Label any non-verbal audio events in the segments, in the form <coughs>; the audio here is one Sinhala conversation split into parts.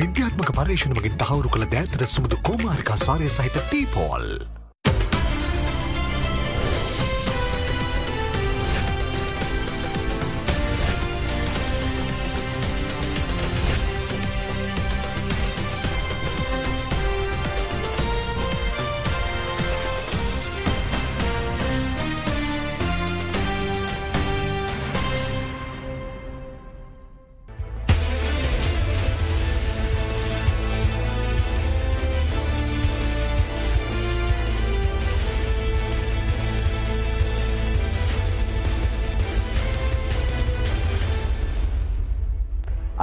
විද්‍යාත්මක පර්ේෂණමගින් තහවුරු කළ දෑතර සුමුදු කෝමාරිකා සාරය සහිත ටීපෝල්.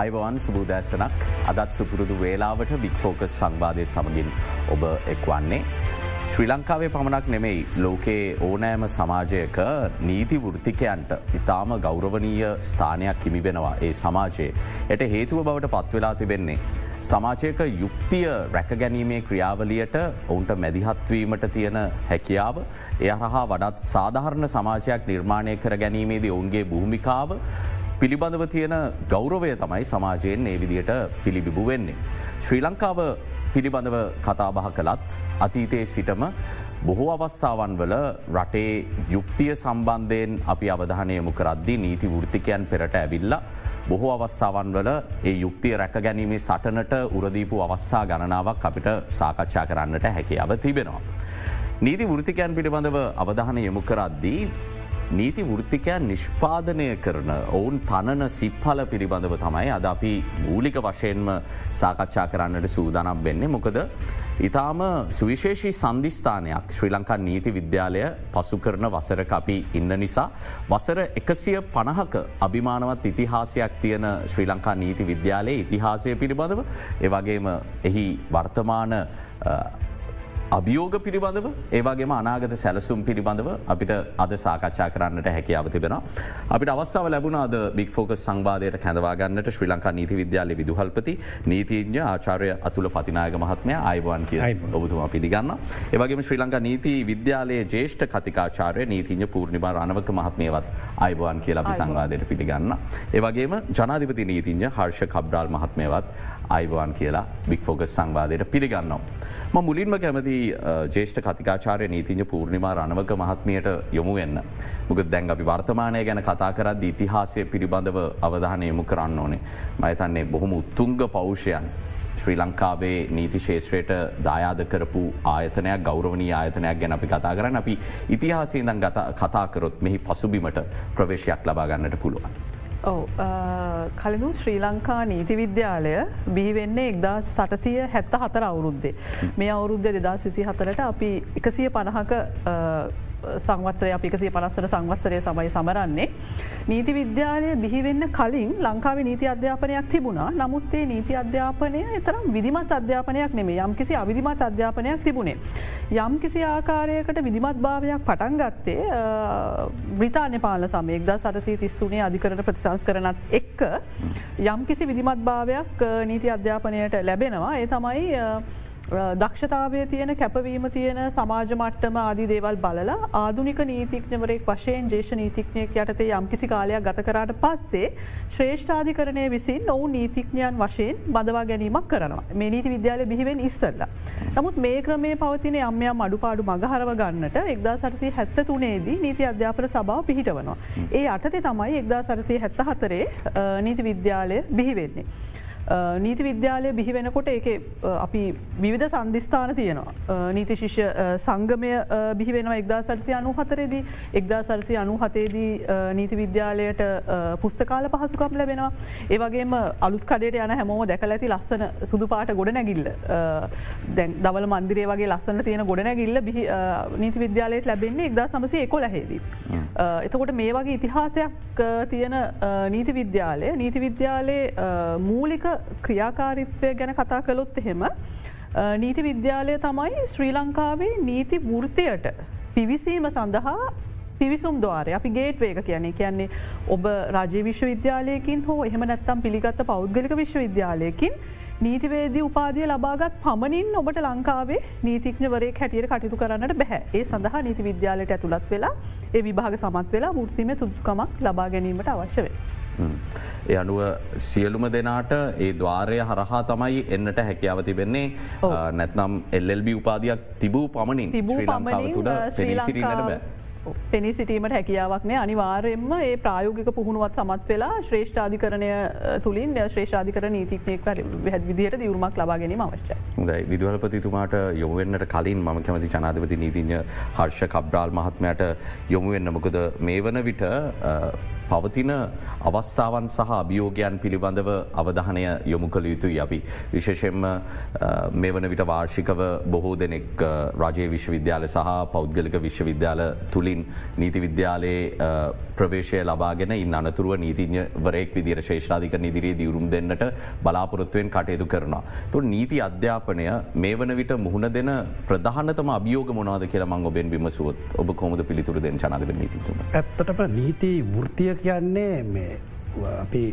අයිවන් සුබූදෑසනක් අදත් සුපුරුදු වේලාවට බික්‍ෆෝකස් සංවාධය සමගින් ඔබ එක්වන්නේ. ශ්‍රී ලංකාවේ පමණක් නෙමෙයි ලෝකයේ ඕනෑම සමාජයක නීති වෘතිකයන්ට ඉතාම ගෞරවනීය ස්ථානයක් කිමිවෙනවා ඒ සමාජයේ. එයට හේතුව බවට පත්වෙලා තිබෙන්නේ. සමාජයක යුක්තිය රැකගැනීමේ ක්‍රියාවලියට ඔවුන්ට මැදිහත්වීමට තියෙන හැකියාව එය හා වඩත් සාධහරණ සමාජයක් නිර්මාණය කර ගැනීමේදී ඔවුන්ගේ භූමිකාව පිළිබඳව තියෙන ගෞරවය තමයි සමාජයෙන් ඒ විදියට පිළිබිබු වෙන්නේ. ශ්‍රී ලංකාව පිළිබඳව කතාබහ කළත් අතීතයේ සිටම බොහෝ අවස්සාවන් වල රටේ යුක්තිය සම්බන්ධයෙන් අපි අවධානයමු කරද්දි නීති වෘතිකයන් පෙරට ඇවිල්ලා බොහෝ අවස්සාවන් වල ඒ යුක්තිය රැක ගැනීමේ සටනට උරදීපු අවස්සා ගණනාවක් අපිට සාකච්ඡා කරන්නට හැකියාව තිබෙනවා. නීති වෘතිකයන් පිළිබඳව අවධාන යොමු කරද්දී නීති වෘත්තිකයන් නිෂ්පාදනය කරන ඔවුන් තනන සිප්හල පිළිබඳව තමයි අද අපි මූලික වශයෙන්ම සාකච්ඡා කරන්නට සූදානම් වෙන්නේ මොකද ඉතාම සුවිශේෂී සන්ධිස්ථානයක් ශ්‍රී ලංකා නීති විද්‍යාලය පසු කරන වසර අපි ඉන්න නිසා. වසර එකසිය පණහක අභිමානවත් ඉතිහාසයක් තියෙන ශ්‍රී ලංකා නීති විද්‍යාලයේ ඉතිහාසය පිළිබඳව ඒවගේම එහි වර්තමාන අභියෝග පිළිබඳව ඒවාගේම අනාගත සැලසුම් පිළිබඳව අපිට අද සාකච්ඡා කරන්නට හැකියාව තිබෙන. අපිට අවස්සාව ලැබුණාද බික් ෆෝකස් සංවාධයට කැඳවාගන්නට ශ්‍රී ලංකා නීති විද්‍යාල විදුහල්පති නීතිීඥ ආචාරය අතුළ පතිනායක මහත්මය අයිවාන් කිය ඔබතුම පිළිගන්න. ඒවගේම ශ්‍රී ලංකා නීති විද්‍යාලයේ ජේෂ්ඨ කතිකාචාරය නීතිීඥ පූර්ණිමා රණවක මහත්මයවත් අයිවාන් කියල අපි සංවාධයට පිළිගන්න. ඒවගේම ජනාධිපති නීතිීඥ හර්ෂ කබ්්‍රාල් මහත්මයවත් අයිවාන් කියලා බික් ෆෝකස් සංවාධයට පිළිගන්නවා. ම මුලින්ම කැමති ජේෂ්ඨ කතිකාචාරය නීතිංජ පූර්ණිමා රණවක මහත්මයට යොමු වෙන්න. මුක දැන් අපි වර්තමානය ගැන කතා කරත් ඉතිහාසය පිළිබඳව අවධානය යොමු කරන්න ඕනේ. මයතන්නේ බොහොම උත්තුංග පෞෂයන්. ශ්‍රී ලංකාවේ නීති ශේෂත්‍රයට දායාද කරපු ආයතනයක් ගෞරවනී ආයතනයක් ගැන අපි කතා කරන්න අපි ඉතිහාසීදන් කතාකරොත් මෙහි පසුබිමට ප්‍රවේශයක් ලබාගන්නට පුළුවන්. ඔව කලනු ශ්‍රී ලංකා නීති විද්‍යාලය බිහිවෙන්නේ එක්දා සටසිය හැත්ත හතර අවුරුද්දේ. මේ අවුරුද්ධ දෙදස් විසි හතරට අපි එකසිය පණහක සංවත්සරය අපිකසිය පනස්සට සංවත්සරය සමයි සමරන්නේ. නීති විද්‍යාලය බිහිවෙන්න කලින් ලංකාව නීති අධ්‍යාපනයක් තිබුණා නමුත්තේ නීති අධ්‍යාපනය එතරම් විදිමත් අධ්‍යාපනයක් නෙමේ යම් කිසි අවිධිමත් අධ්‍යාපනයක් තිබුණේ. යම් කිසි ආකාරයකට විදිමත් භාවයක් පටන් ගත්තේ බ්‍රතාානය පාල සමයෙක්ද සටසී තිස්තුනේ අධිකරන ප්‍රතිසංස් කරනත් එක්ක යම් කිසි විදිමත් භාවයක් නීති අධ්‍යාපනයට ලැබෙනවා ඒ තමයි දක්ෂතාවය තියෙන කැපවීම තියෙන සමාජ මට්ටම ආදි දේවල් බලලා ආදුනික නීතිඥවරෙක් වශයෙන් ජේෂ නීතිඥයක් යටතේ යම්කිසි කාලයක් ගත කරට පස්සේ ශ්‍රේෂ්ඨාධිකරණය විසින් ඔවු නීතිඥයන් වශයෙන් බදවා ගැනීමක් කරනවා මේ නීති විද්‍යාල බිහිවෙන් ඉස්සල්ල. නමුත් මේ ක්‍රමේ පවතින යම්යම් අඩුපාඩු මගහරව ගන්නට එක්දා සටසේ හැත්ත තුනේදී නීති අධ්‍යාපන සභාව පිහිටවනවා. ඒ අටතේ තමයි එක්දා සරසේ හැත්ත හතරේ නීති විද්‍යාලය බිහිවෙන්නේ. නීති විද්‍යාලය බිහි වෙනකොට ඒක අපි විවිධ සන්ධස්ථාන තියෙනවා. නීති ශිෂ්‍ය සංගමය බිහි වෙන එක්දා සරසි අනු හතරේදී එක්දා සරසි අනු හතේදී නීති විද්‍යාලයට පුස්තකාල පහසුකම් ලැබෙනවා. ඒවගේම අලුත් කඩට යන හැමෝම දැකල ඇති ලස්සන සුදු පාට ගොඩ නැගිල්ල දැන් දවල මන්දිරේ වගේ ලස්සන තියෙන ගොඩ නැගිල්ල නීති විද්‍යාලයට ලැබෙන්නේ එක්දා සමසය එකො ලැහෙදී. එතකොට මේ වගේ ඉතිහාසයක් තියෙන නීති විද්‍යාලය නීති විද්‍යාලයේ මූලික ක්‍රියාකාරිත්වය ගැන කතා කළොත් එහෙම නීති විද්‍යාලය තමයි ශ්‍රී ලංකාවේ නීති වෘතියට පිවිසීම සඳහා පිවිසුම් දවාරය අපි ගේට් වේක කියන්නේ. කියන්නේ ඔබ රජය විශ්වවිද්‍යාලයකින් හෝ එහෙම නැත්තම් පිළිගත්ත පෞද්ගලික විශ්වවිද්‍යාලයකින් නීතිවේදී උපාදිය ලබාගත් පමණින් ඔබට ලංකාවේ නීතිඥවරේ හැටියට කටයුතු කරන්නට බැහැ. ඒ සඳහා නීති විද්‍යාලයට ඇතුළත් වෙලා ඒ විභාග සමත් වෙලා මුෘතිම සුදුකමක් ලබා ගැනීමට අවශ්‍යවේ. ඒ අනුව සියලුම දෙනාට ඒ ద్వාරය හරහා තමයි එන්නට හැකියාව තිබෙන්නේ. නැත්නම් එල්ල්බි උපාදයක් තිබූ පමණින් ශ්‍රී ලංකාව තුළ. ලංකාව පෙනී සිටීමට හැකියාවක්න අනිවාරයෙන්ම ඒ ප්‍රායෝගික පුහුණුවත් සමත් වෙලා ශ්‍රේෂ්ඨාධිකරණය තුළින් ශ්‍රේෂාධිකර නීතික්නයක් හැත් විදිහයට දියුරුමක් ලබා ගැනීම අවශ්‍යයි. හොඳයි. විදුහලපතිතුමාට යොමුවෙන්න්නට කලින් මම කැමති ජනාධපති නීතිඥ හර්ෂ කබ්්‍රාල් මහත්මයට යොමුවෙන්න මොකද මේ වන විට පවතින අවස්සාවන් සහ අභියෝගයන් පිළිබඳව අවධානය යොමු කළ යුතුයි අපි. විශේෂෙන්ම මේ වන විට වාර්ෂිකව බොහෝ දෙනෙක් රජයේ විශ්වවිද්‍යාල සහ පෞද්ගලික විශ්වවිද්‍යාල තුළින් නීති විද්‍යාලයේ ප්‍රවේශය ලබාගෙන ඉන් අනතුරුව නීතිඥවරෙක් විදිර ශේෂාධික නිදිරේ දියුරුම් දෙන්නට බලාපොරොත්තුවෙන් කටයුතු කරනවා. තු නීති අධ්‍යාපනය මේ වන විට මුහුණ දෙන ප්‍රධානතම අභියෝග මොනාද කියලා මං ඔබෙන් විමසුවත් ඔබ කොමද පිළිතුර දෙන චනාධ නීතිතුම. ඇත්තටම නීති වෘතිය කියන්නේ මේ අපි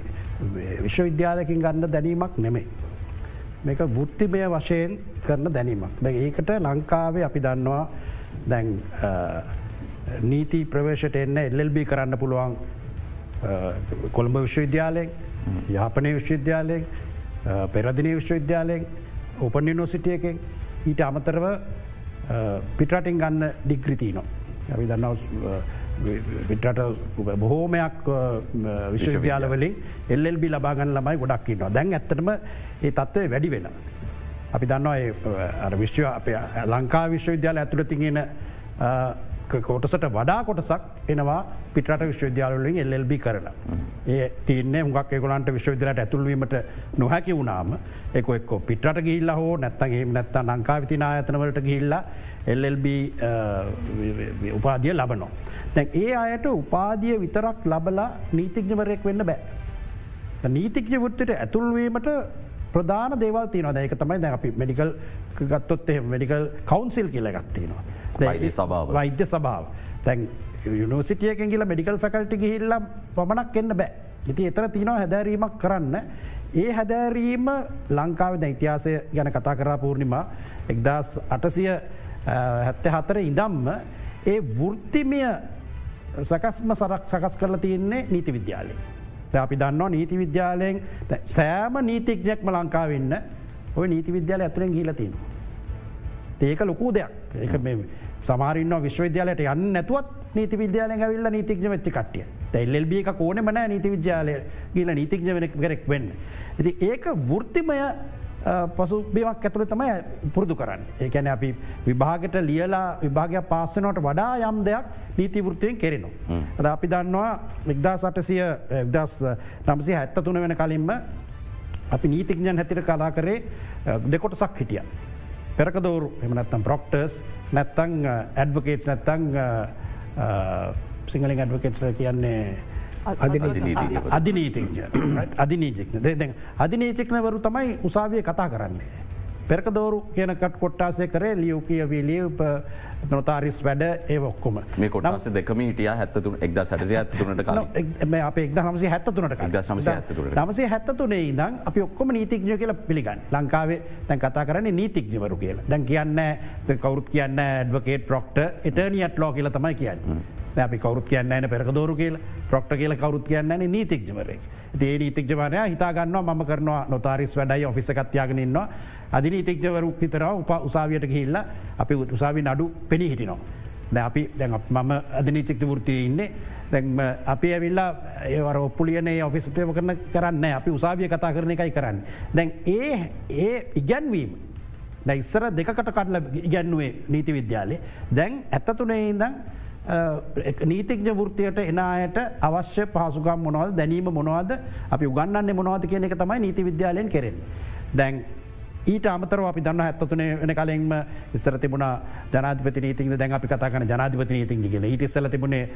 විශ්වවිද්‍යාලකින් ගන්න දැනීමක් නෙමෙයි. මේක වෘත්තිමය වශයෙන් කරන දැනීමක්. දැ ඒකට ලංකාවේ අපි දන්නවා දැන් නීති ප්‍රවේශයට එන්න එල්ල්බි කරන්න පුළුවන් කොළඹ විශ්වවිද්‍යාලයෙන් යාපනය විශ්වවිද්‍යාලයෙන් පෙරදිනය විශ්වවිද්‍යාලයෙන් ඕපන් නිනෝසිටියකෙන් ඊට අමතරව පිටරටින් ගන්න ඩික්‍රිතිීනවා. අපි දන්නවා විටට බොහෝමයක් විශ්වවිද්‍යාලවලින් එල්ල්බි ලබාගන්න ළමයි ගොඩක්කින්නවා දැන් ඇත්තටම ඒ තත්ත්වය වැඩි වෙන. අපි දන්නවා විශ්ව ලංකා විශ්වවිද්‍යාල ඇතුළතිගෙන කොටසට වඩා කොටසක් එනවා පිටට විශ්වවිද්‍යාලලින් එල්ල්බි කරලා. ඒ තියන්නේ හුගක් එකොලන්ට විශ්වවිද්‍යාලට ඇතුල්වීමට නොහැකි වුණාම එක එක්කෝ පිටට ගිල්ල හෝ නැත්තගේ නැත්ත ලංකා විතිනා ඇතනවලට ගිල්ලා එල්ල්B උපාදිය ලබනෝ. දැන් ඒ අයට උපාදිය විතරක් ලබලා නීතිඥවරයෙක් වෙන්න බෑ. නීතිඥ වෘත්තට ඇතුල්වීමට ප්‍රධාන දේවල් තියන දැක තමයි දැ අපි මෙඩිකල් ගත්තොත් මෙඩිකල් කවන්සිල් කියල ගත්තිනවා. වෛද්‍ය සභාව තැන් යුනිසිටියකෙන් කියල මෙඩිකල් ෆැකල්ටි හිල්ලම් පමණක් එන්න බෑ. ඉති එතර තිනවා හැදැරීමක් කරන්න. ඒ හැදෑරීම ලංකාව ඉතිහාසය ගැන කතා කරා පූර්ණිම එක්දස් අටසිය හැත්ත හතර ඉදම්ම ඒ වෘත්තිමිය සකස්ම සරක් සකස් කරලා තියන්නේ නීති විද්‍යාලය. අපි දන්නවා නීති විද්‍යාලයෙන් සෑම නීතික්ජෙක්ම ලංකාවන්න ඔය නීති විද්‍යාල ඇතුරෙන් ගීලතිනවා. ඒක ලොකූ දෙයක් ඒ සමාරන්න විශ්වවිද්‍යාලයට යන්න නැතුවත් නීති විද්‍යාලය ඇවිල්ල නීතික්ජ වෙච්චි කටිය එල්ල්බ එක කෝනමන නීති විද්‍යාලය ගිල නීතික්ජ වෙන කරෙක් වෙන්න. ඇති ඒක වෘත්තිමය පසු බිමක් ඇතුළ තමයි පුරුදු කරන්න. ඒකැන අපි විභාගට ලියලා විභාගයක් පාස්සනට වඩා යම් දෙයක් නීතිවෘත්තියෙන් කෙරෙනවා. අද අපි දන්නවා එක්දා සටසිය එක්දස් නම්සි හැත්ත තුන වෙන කලින්ම අපි නීතිඥන් හැතිර කලා කරේ දෙකොටසක් හිටිය. පෙරකදවරු එමනත්තම් ප්‍රොක්ටර්ස් නැත්තං ඇඩ්වකේට් නැත්තං සිංහලින් ඇඩවකේට්ල කියන්නේ අධිනීතිඥ අධිනීජෙක්න දෙ අධිනීචෙක්නවරු තමයි උසාවිය කතා කරන්නේ. පෙරකදෝරු කියනකට කොට්ටාසේ කරේ ලියව් කියවී ලියව් නොතාරිස් වැඩ ඒ ඔක්කොම. මේ කොටස දෙකම හිටිය හැත්තතුන එක්ද සටසය ඇතුනට අප එක් හමසේ හැත්තතුනට නමසේ හැත්තතුනේ ඉදන් අපි ඔක්කොම නීතික්ඥ කියල පිළිගන්න. ලංකාවේ තැන් කතා කරන්නේ නීතික්ඥවරු කියලා. දැන් කියන්න කවරුත් කියන්න ඇඩවකේට ප්‍රොක්ට එටනියට් ලෝ කියල තමයි කියන්න. අපි කවරුත් කියන්න න පෙරකදෝරු කියල. ප්‍රොක්ට කියල කවරුත් කියන්න නීතික්ජමරෙක් ඒ නීතික්ජමනය හිතාගන්න ම කරනවා නොතාරිස් වැඩයි ඔෆිසකත්යාගෙනන්නවා අධි නීතික්ජවරු හිතරව උප උසාවියට ගහිල්ල අපි උසාවි නඩු පෙනී හිටිනවා. ද අපි දැ මම අධනීතික්ත වෘතිය ඉන්නේ. දැම අපි ඇවිල්ලා ඒවර ඔප්පුලියනේ ඔෆිස්පයම කරන කරන්න අපි උසාවිය කතා කරන එකයි කරන්න. දැන් ඒ ඒ ඉගැන්වීම ඉස්සර දෙකට කටල ඉගැන්නුවේ නීති විද්‍යාලේ. දැන් ඇත්තතුනේ ඉදම් නීතික්ජ වෘතියට එනයට අවශ්‍ය පහසුගම් මොනවද දැනීම මොනවද අපි උගන්නන්නේ මොනවද කියන එක තමයි නීති විද්‍යාලයෙන් කෙරෙන්. දැන් ඊට අමතර අපි දන්න ඇත්තතුනේ වෙන කලින්ම ඉස්සර තිබුණ ජනාධපති නීතින් දැන් අපි කතාකන ජනාධපති නීතින් කියල ඊට ඉස්සල තිබුණේ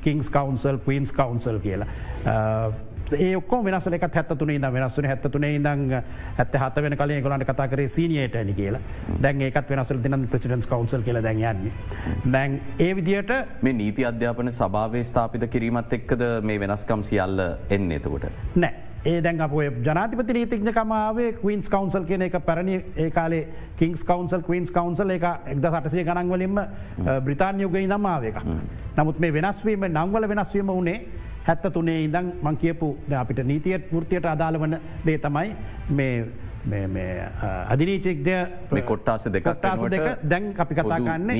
කින්ස් කවන්සල් කීන්ස් කවන්සල් කියලා ඒක්කෝ වෙනසල එක හැත්තුන ඉද වෙනස්සන හැත්තුනේ ඉදං ඇත්ත හත වෙන කලින් ගොලන්ට කතා කරේ සීනියට ඇනි කියලා දැන් ඒකත් වෙනසල් දින ප්‍රසිඩන්ස් කවන්සල් කියල දැන් යන්නේ. දැන් ඒ විදියට මේ නීති අධ්‍යාපන සභාවේ ස්ථාපිත කිරීමත් එක්කද මේ වෙනස්කම් සියල්ල එන්න එතකොට. නෑ. ඒ දැන් අප ජනාතිපති නීතිඥකමාවේ කවන්ස් කවන්සල් කියන එක පැරණි ඒකාලේ කින්ස් කවන්සල් කවන්ස් කවන්සල් එක එක්ද සටසය ගනන්වලින්ම බ්‍රතාානයෝගයි නමාව එක. නමුත් මේ වෙනස්වීම නංවල වෙනස්වීම වනේ හැත්ත තුනේ ඉදං මං කියපු අපිට නීතියට ෘතියට අදාළ වන දේ තමයි මේ අධිනීචෙක්ජ මේ කොට්ටාස දෙක කොට්ටාස දෙක දැන් අපි කතා කන්න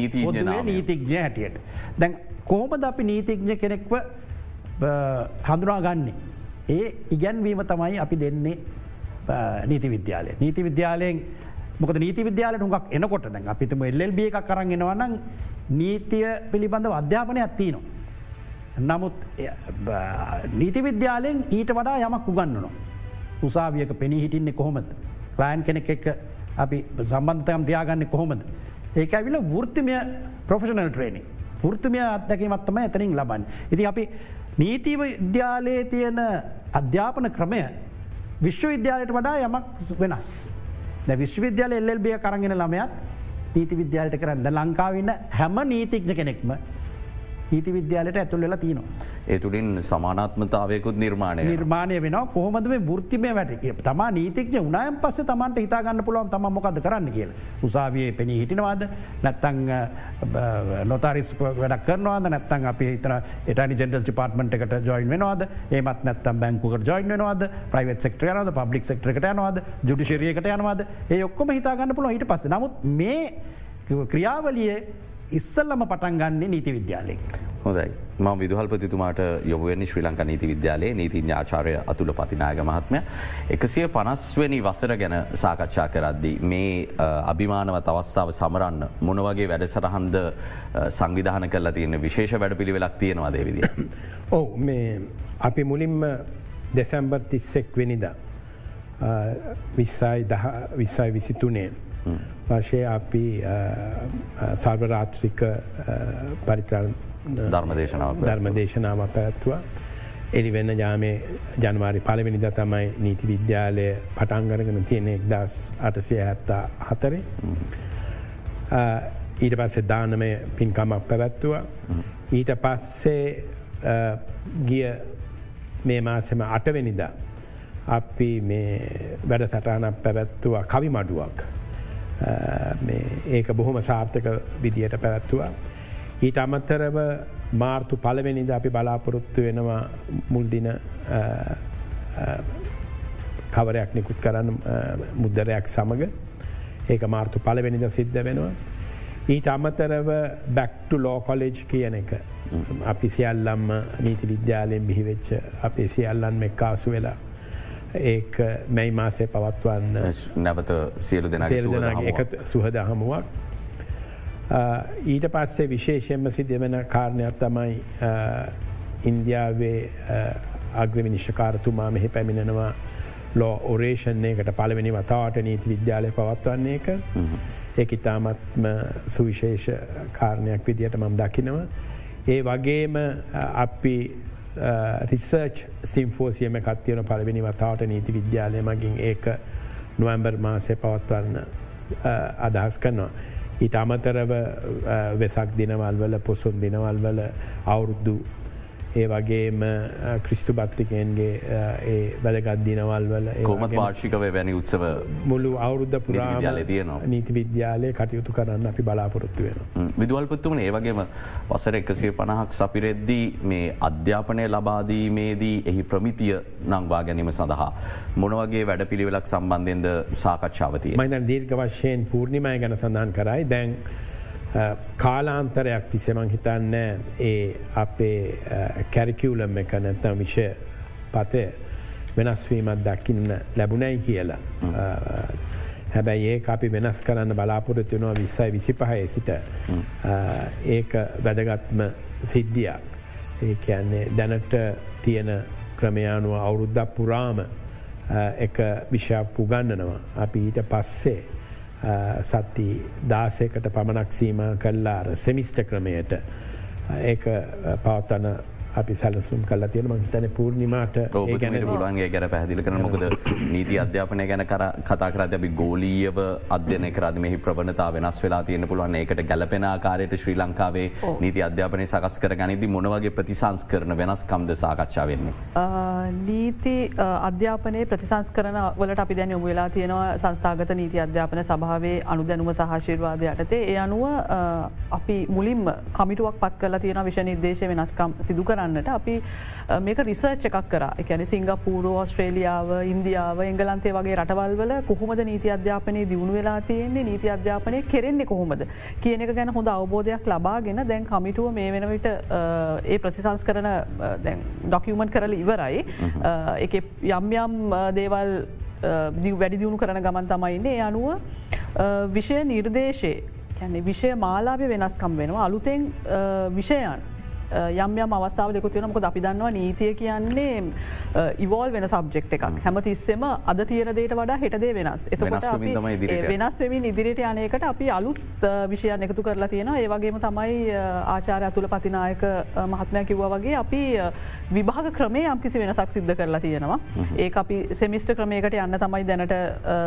නීතිඥ හැටියට. දැන් කෝමද අපි නීතිඥ කෙනෙක්ව හඳුනා ගන්නේ. ඒ ඉගැන්වීම තමයි අපි දෙන්නේ නීති විද්‍යාලය. නීති විද්‍යාලයෙන් මොක නීති විද්‍යාලට හුඟක් එනකොට දැන් අපිතම එල්බ එකක් කරන්න එනවනම් නීතිය පිළිබඳව අධ්‍යාපනය ඇත්තිනවා. නමුත් නීති විද්‍යාලයෙන් ඊට වඩා යමක් උගන්නනවා. උසාවියක පෙනී හිටින්නේ කොහොමද. ලෑන් කෙනෙක් එක්ක අපි සම්බන්ධයම් තියාගන්න කොහොමද. ඒක ඇවිල වෘත්තිමය ප්‍රොෆෙෂනල් ට්‍රේනිි. ෘත්තිමය අත්දැකීමත්තම ඇතනින් ලබන්න. ඉති අපි නීති විද්‍යාලයේ තියෙන අධ්‍යාපන ක්‍රමය විශ්වවිද්‍යාලයට වඩා යමක් වෙනස්. විශ්වවිද්‍යාල එල්බිය කරගෙන ළමයත් නීති විද්‍යාලට කරන්න ලංකාවන්න හැම නීතික්ජ කෙනෙක්ම නීති විද්‍යාලයට ඇතුල් වෙලා තියනවා. ඒ තුළින් සමානාත්මතාවයකුත් නිර්මාණය නිර්මාණය වෙන කොහොමද මේ වෘත්තිමය වැට? තම නීතික්ජ උනායම් පස්ස තමන්ට හිතාගන්න පුළුවන් තම මොකද කරන්න කියල. උසාවියේ පෙනී හිටිනවාද? නැත්තං නොතාරිස් වැඩක් කරනවාද? නැත්තන් අප හිතන එටනි ජෙන්ඩස් ඩිපාර්ටමට එකට ජොයින් වෙනවාද? ඒමත් නැත්තම් බැංකුකට ජොයින් වෙනවාද? ප්‍රයිවට් සෙක්ටර යනද පබ්ලික් සෙක්ටරකට යනවාද? ජුඩිශරියකට යනවාද? ඒ ඔක්කොම හිතාගන්න පුළ හිට පස නමුත් මේ ක්‍රියාවලියේ ඉස්සල්ලම පටන් ගන්නේ නීති විද්‍යාලෙක්. හොදයි ම විදුහල්පතිතුමාට යොබුවනි ශ්‍රී ලංක නීති විද්‍යාලයේ නීති ඥාචාරය අතුළ පතිනාග මහත්මය. එකසිය පනස්වනි වසර ගැන සාකච්ඡා කරද්දි. මේ අභිමානවත් අවස්ථාව සමරන්න මොනවගේ වැඩසටහන්ද සංවිධාන කරලා තියන්න විශේෂ වැඩ පිළිවෙලක් තියෙනවා දේවිදි. ඕ <coughs> මේ අපි මුලින්ම දෙසැම්බර් තිස්සෙක් වෙනිද විස්සයි විසිතුනේ. වශය අපි සර්වරාත්‍රික පරිත්‍රන් ධර්මදේශනාව ධර්මදේශනාව පැත්තුවා. එලිවෙන්න ජාමේ ජනවාරි පලවෙනිද තමයි නීති විද්‍යාලය පටන්ගරගෙන තියෙන එක්දස් අටසය හැත්තා හතරේ. ඊට පස්සේ දානමය පින්කමක් පැවැත්තුවා. ඊට පස්සේ ගිය මේ මාසෙම අටවෙනිද අපි වැඩ සටහනක් පැවැත්තුවා කවි මඩුවක්. ඒක බොහොම සාර්ථක විදියට පැවැත්තුවා. ඊට අමත්තරව මාර්තු පලවෙනිද අපි බලාපොරොත්තු වෙනවා මුල්දින කවරයක් නිකුත් කරන්න මුද්දරයක් සමඟ ඒක මාර්තු පලවෙනිද සිද්ධ වෙනවා. ඊට අමතරව බැක්ටු ලෝ කොලෙජ් කියන එක අපි සියල්ලම්ම නීති විද්‍යාලයෙන් බිහිවෙච්ච අපේ සියල්ලන් මෙක්කාසු වෙලා ඒක මැයි මාසය පවත්වන්න නැවත සියලු දෙන එක සුහද හමුවක්. ඊට පස්සේ විශේෂයෙන්ම සිද්ධ වෙන කාරණයක් තමයි ඉන්දියාවේ අග්‍රවිනිශ්කාරතුමා මෙහි පැමිණෙනවා ලෝ ඔරේෂණයකට පලවෙනි වතාවට නීති විද්‍යාලය පවත්වන්නේ එක ඒක ඉතාමත්ම සුවිශේෂ කාරණයක් විදියට මම් දකිනවා. ඒ වගේම අපි රිසර්ච් සිම්ෆෝසියම කත්තියන පලවෙනි වතාවට නීති විද්‍යාලය මගින් ඒක නොවම්බර් මාසය පවත්වන්න uh, අදහස් කරනවා. ඊට අමතරව uh, වෙසක් දිනවල් වල පොසුන් දිනවල් වල අවුරුද්දු ඒ වගේම ක්‍රිස්තු භක්තිකයන්ගේ ඒ වැදගත් දිනවල් වල කොමත් වාර්ෂිකව වැනි උත්සව මුළු අවුද්ධ පුරා තියනවා නීති විද්‍යාලය කටයුතු කරන්න අපි බලාපොරොත්තු වෙන. විදුවල්පත්තුමන ඒවගේම වසර එකසේ පණහක් සපිරෙද්දී මේ අධ්‍යාපනය ලබාදීමේදී එහි ප්‍රමිතිය නංවා ගැනීම සඳහා. මොනවගේ වැඩ පිළිවෙලක් සම්බන්ධෙන්ද සාකච්ඡාවතිය. මයින දීර්ඝ වශයෙන් පූර්ණිමය ගැන සඳහන් කරයි දැන් කාලාන්තරයක් තිසෙමං හිතන්න ඒ අපේ කැරිකියවලම් එක නැත්තම් විෂය පතය වෙනස්වීමත් දකින්න ලැබුණැයි කියලා. හැබැයි ඒ අපි වෙනස් කරන්න බලාපොරොත්තුනවා විස්සයි විසි පහය සිට ඒක වැදගත්ම සිද්ධියක්. ඒ කියන්නේ දැනට තියෙන ක්‍රමයානුව අවුරුද්ධක් පුරාම එක විෂයක් උගන්නනවා. අපි ඊට පස්සේ සත්ති දාසයකට පමණක් සීම කල්ලාර සෙමිස්ට ක්‍රමයට. ඒක පවත්වන අපි සැලසුම් කල තියෙන මහිතන පූර්ණිමට ගැන පුලන්ගේ ගැන පැහදිලි කරන මොකද නීති අධ්‍යාපනය ගැන කර කතා කරද අපි ගෝලීයව අධ්‍යනය කරද මෙහි ප්‍රවණතා වෙනස් වෙලා තියෙන පුළුවන්. ඒකට ගැලපෙන ආකාරයට ශ්‍රී ලංකාවේ නීති අධ්‍යාපනය සකස් කර ගනිදි මොනවගේ ප්‍රතිසංස් කරන වෙනස්කම්ද සාකච්ඡා වෙන්නේ. නීති අධ්‍යාපනයේ ප්‍රතිසංස් කරන වලට අපි දැන් යොමු වෙලා තියෙනවා සංස්ථාගත නීති අධ්‍යාපන සභාවේ අනුදැනුම සහශිර්වාද යටතේ. ඒ අනුව අපි මුලින්ම කමිටුවක් පත් කල තියෙන විෂ නිර්දේශ වෙනස්කම් සිදු කරන්න කරන්නට අපි මේක රිසර්ච් එකක් කර. එකැන සිංගපූරෝ ස්ට්‍රේලියාව ඉන්දියාව එංගලන්තේ වගේ රටවල්වල කොහොමද නීති අධ්‍යාපනය දියුණු වෙලා තියෙන්නේ? නීති අධ්‍යාපනය කෙරෙන්නේ කොහොමද? කියන එක ගැන හොඳ අවබෝධයක් ලබාගෙන දැන් කමිටුව මේ වෙන විට ඒ ප්‍රතිසංස් කරන ඩොකියමන්් කරල ඉවරයි. එක යම් යම් දේවල් වැඩි දියුණු කරන ගමන් තමයින්නේ අනුව විෂය නිර්දේශය කැන්නේ විෂය මාලාභය වෙනස්කම් වෙනවා. අලුතෙන් විෂයන් යම් යම් අවස්ථාව දෙකු තියෙන මොක අපි දන්නවා නීතිය කියන්නේ ඉවෝල් වෙන සබ්ෙක්් එකක්. හැම. තිස්සෙම අද තියරදේට වඩා හෙටදේ වෙනස්. එතකොට වෙනස් වෙමින් ඉදිරියට යනයකට අපි අලුත් විෂයන් එකතු කරලා තියෙන ඒවගේම තමයි ආචාරය අතුළ පතිනායක මහත්මය කිව්ව වගේ අපි විභාග ක්‍රමේ යම්කිසි වෙනසක් සිද්ධ කරලා තියෙනවා ඒ අපි සෙමිස්ට ක්‍රමයකට යන්න තමයි දැනට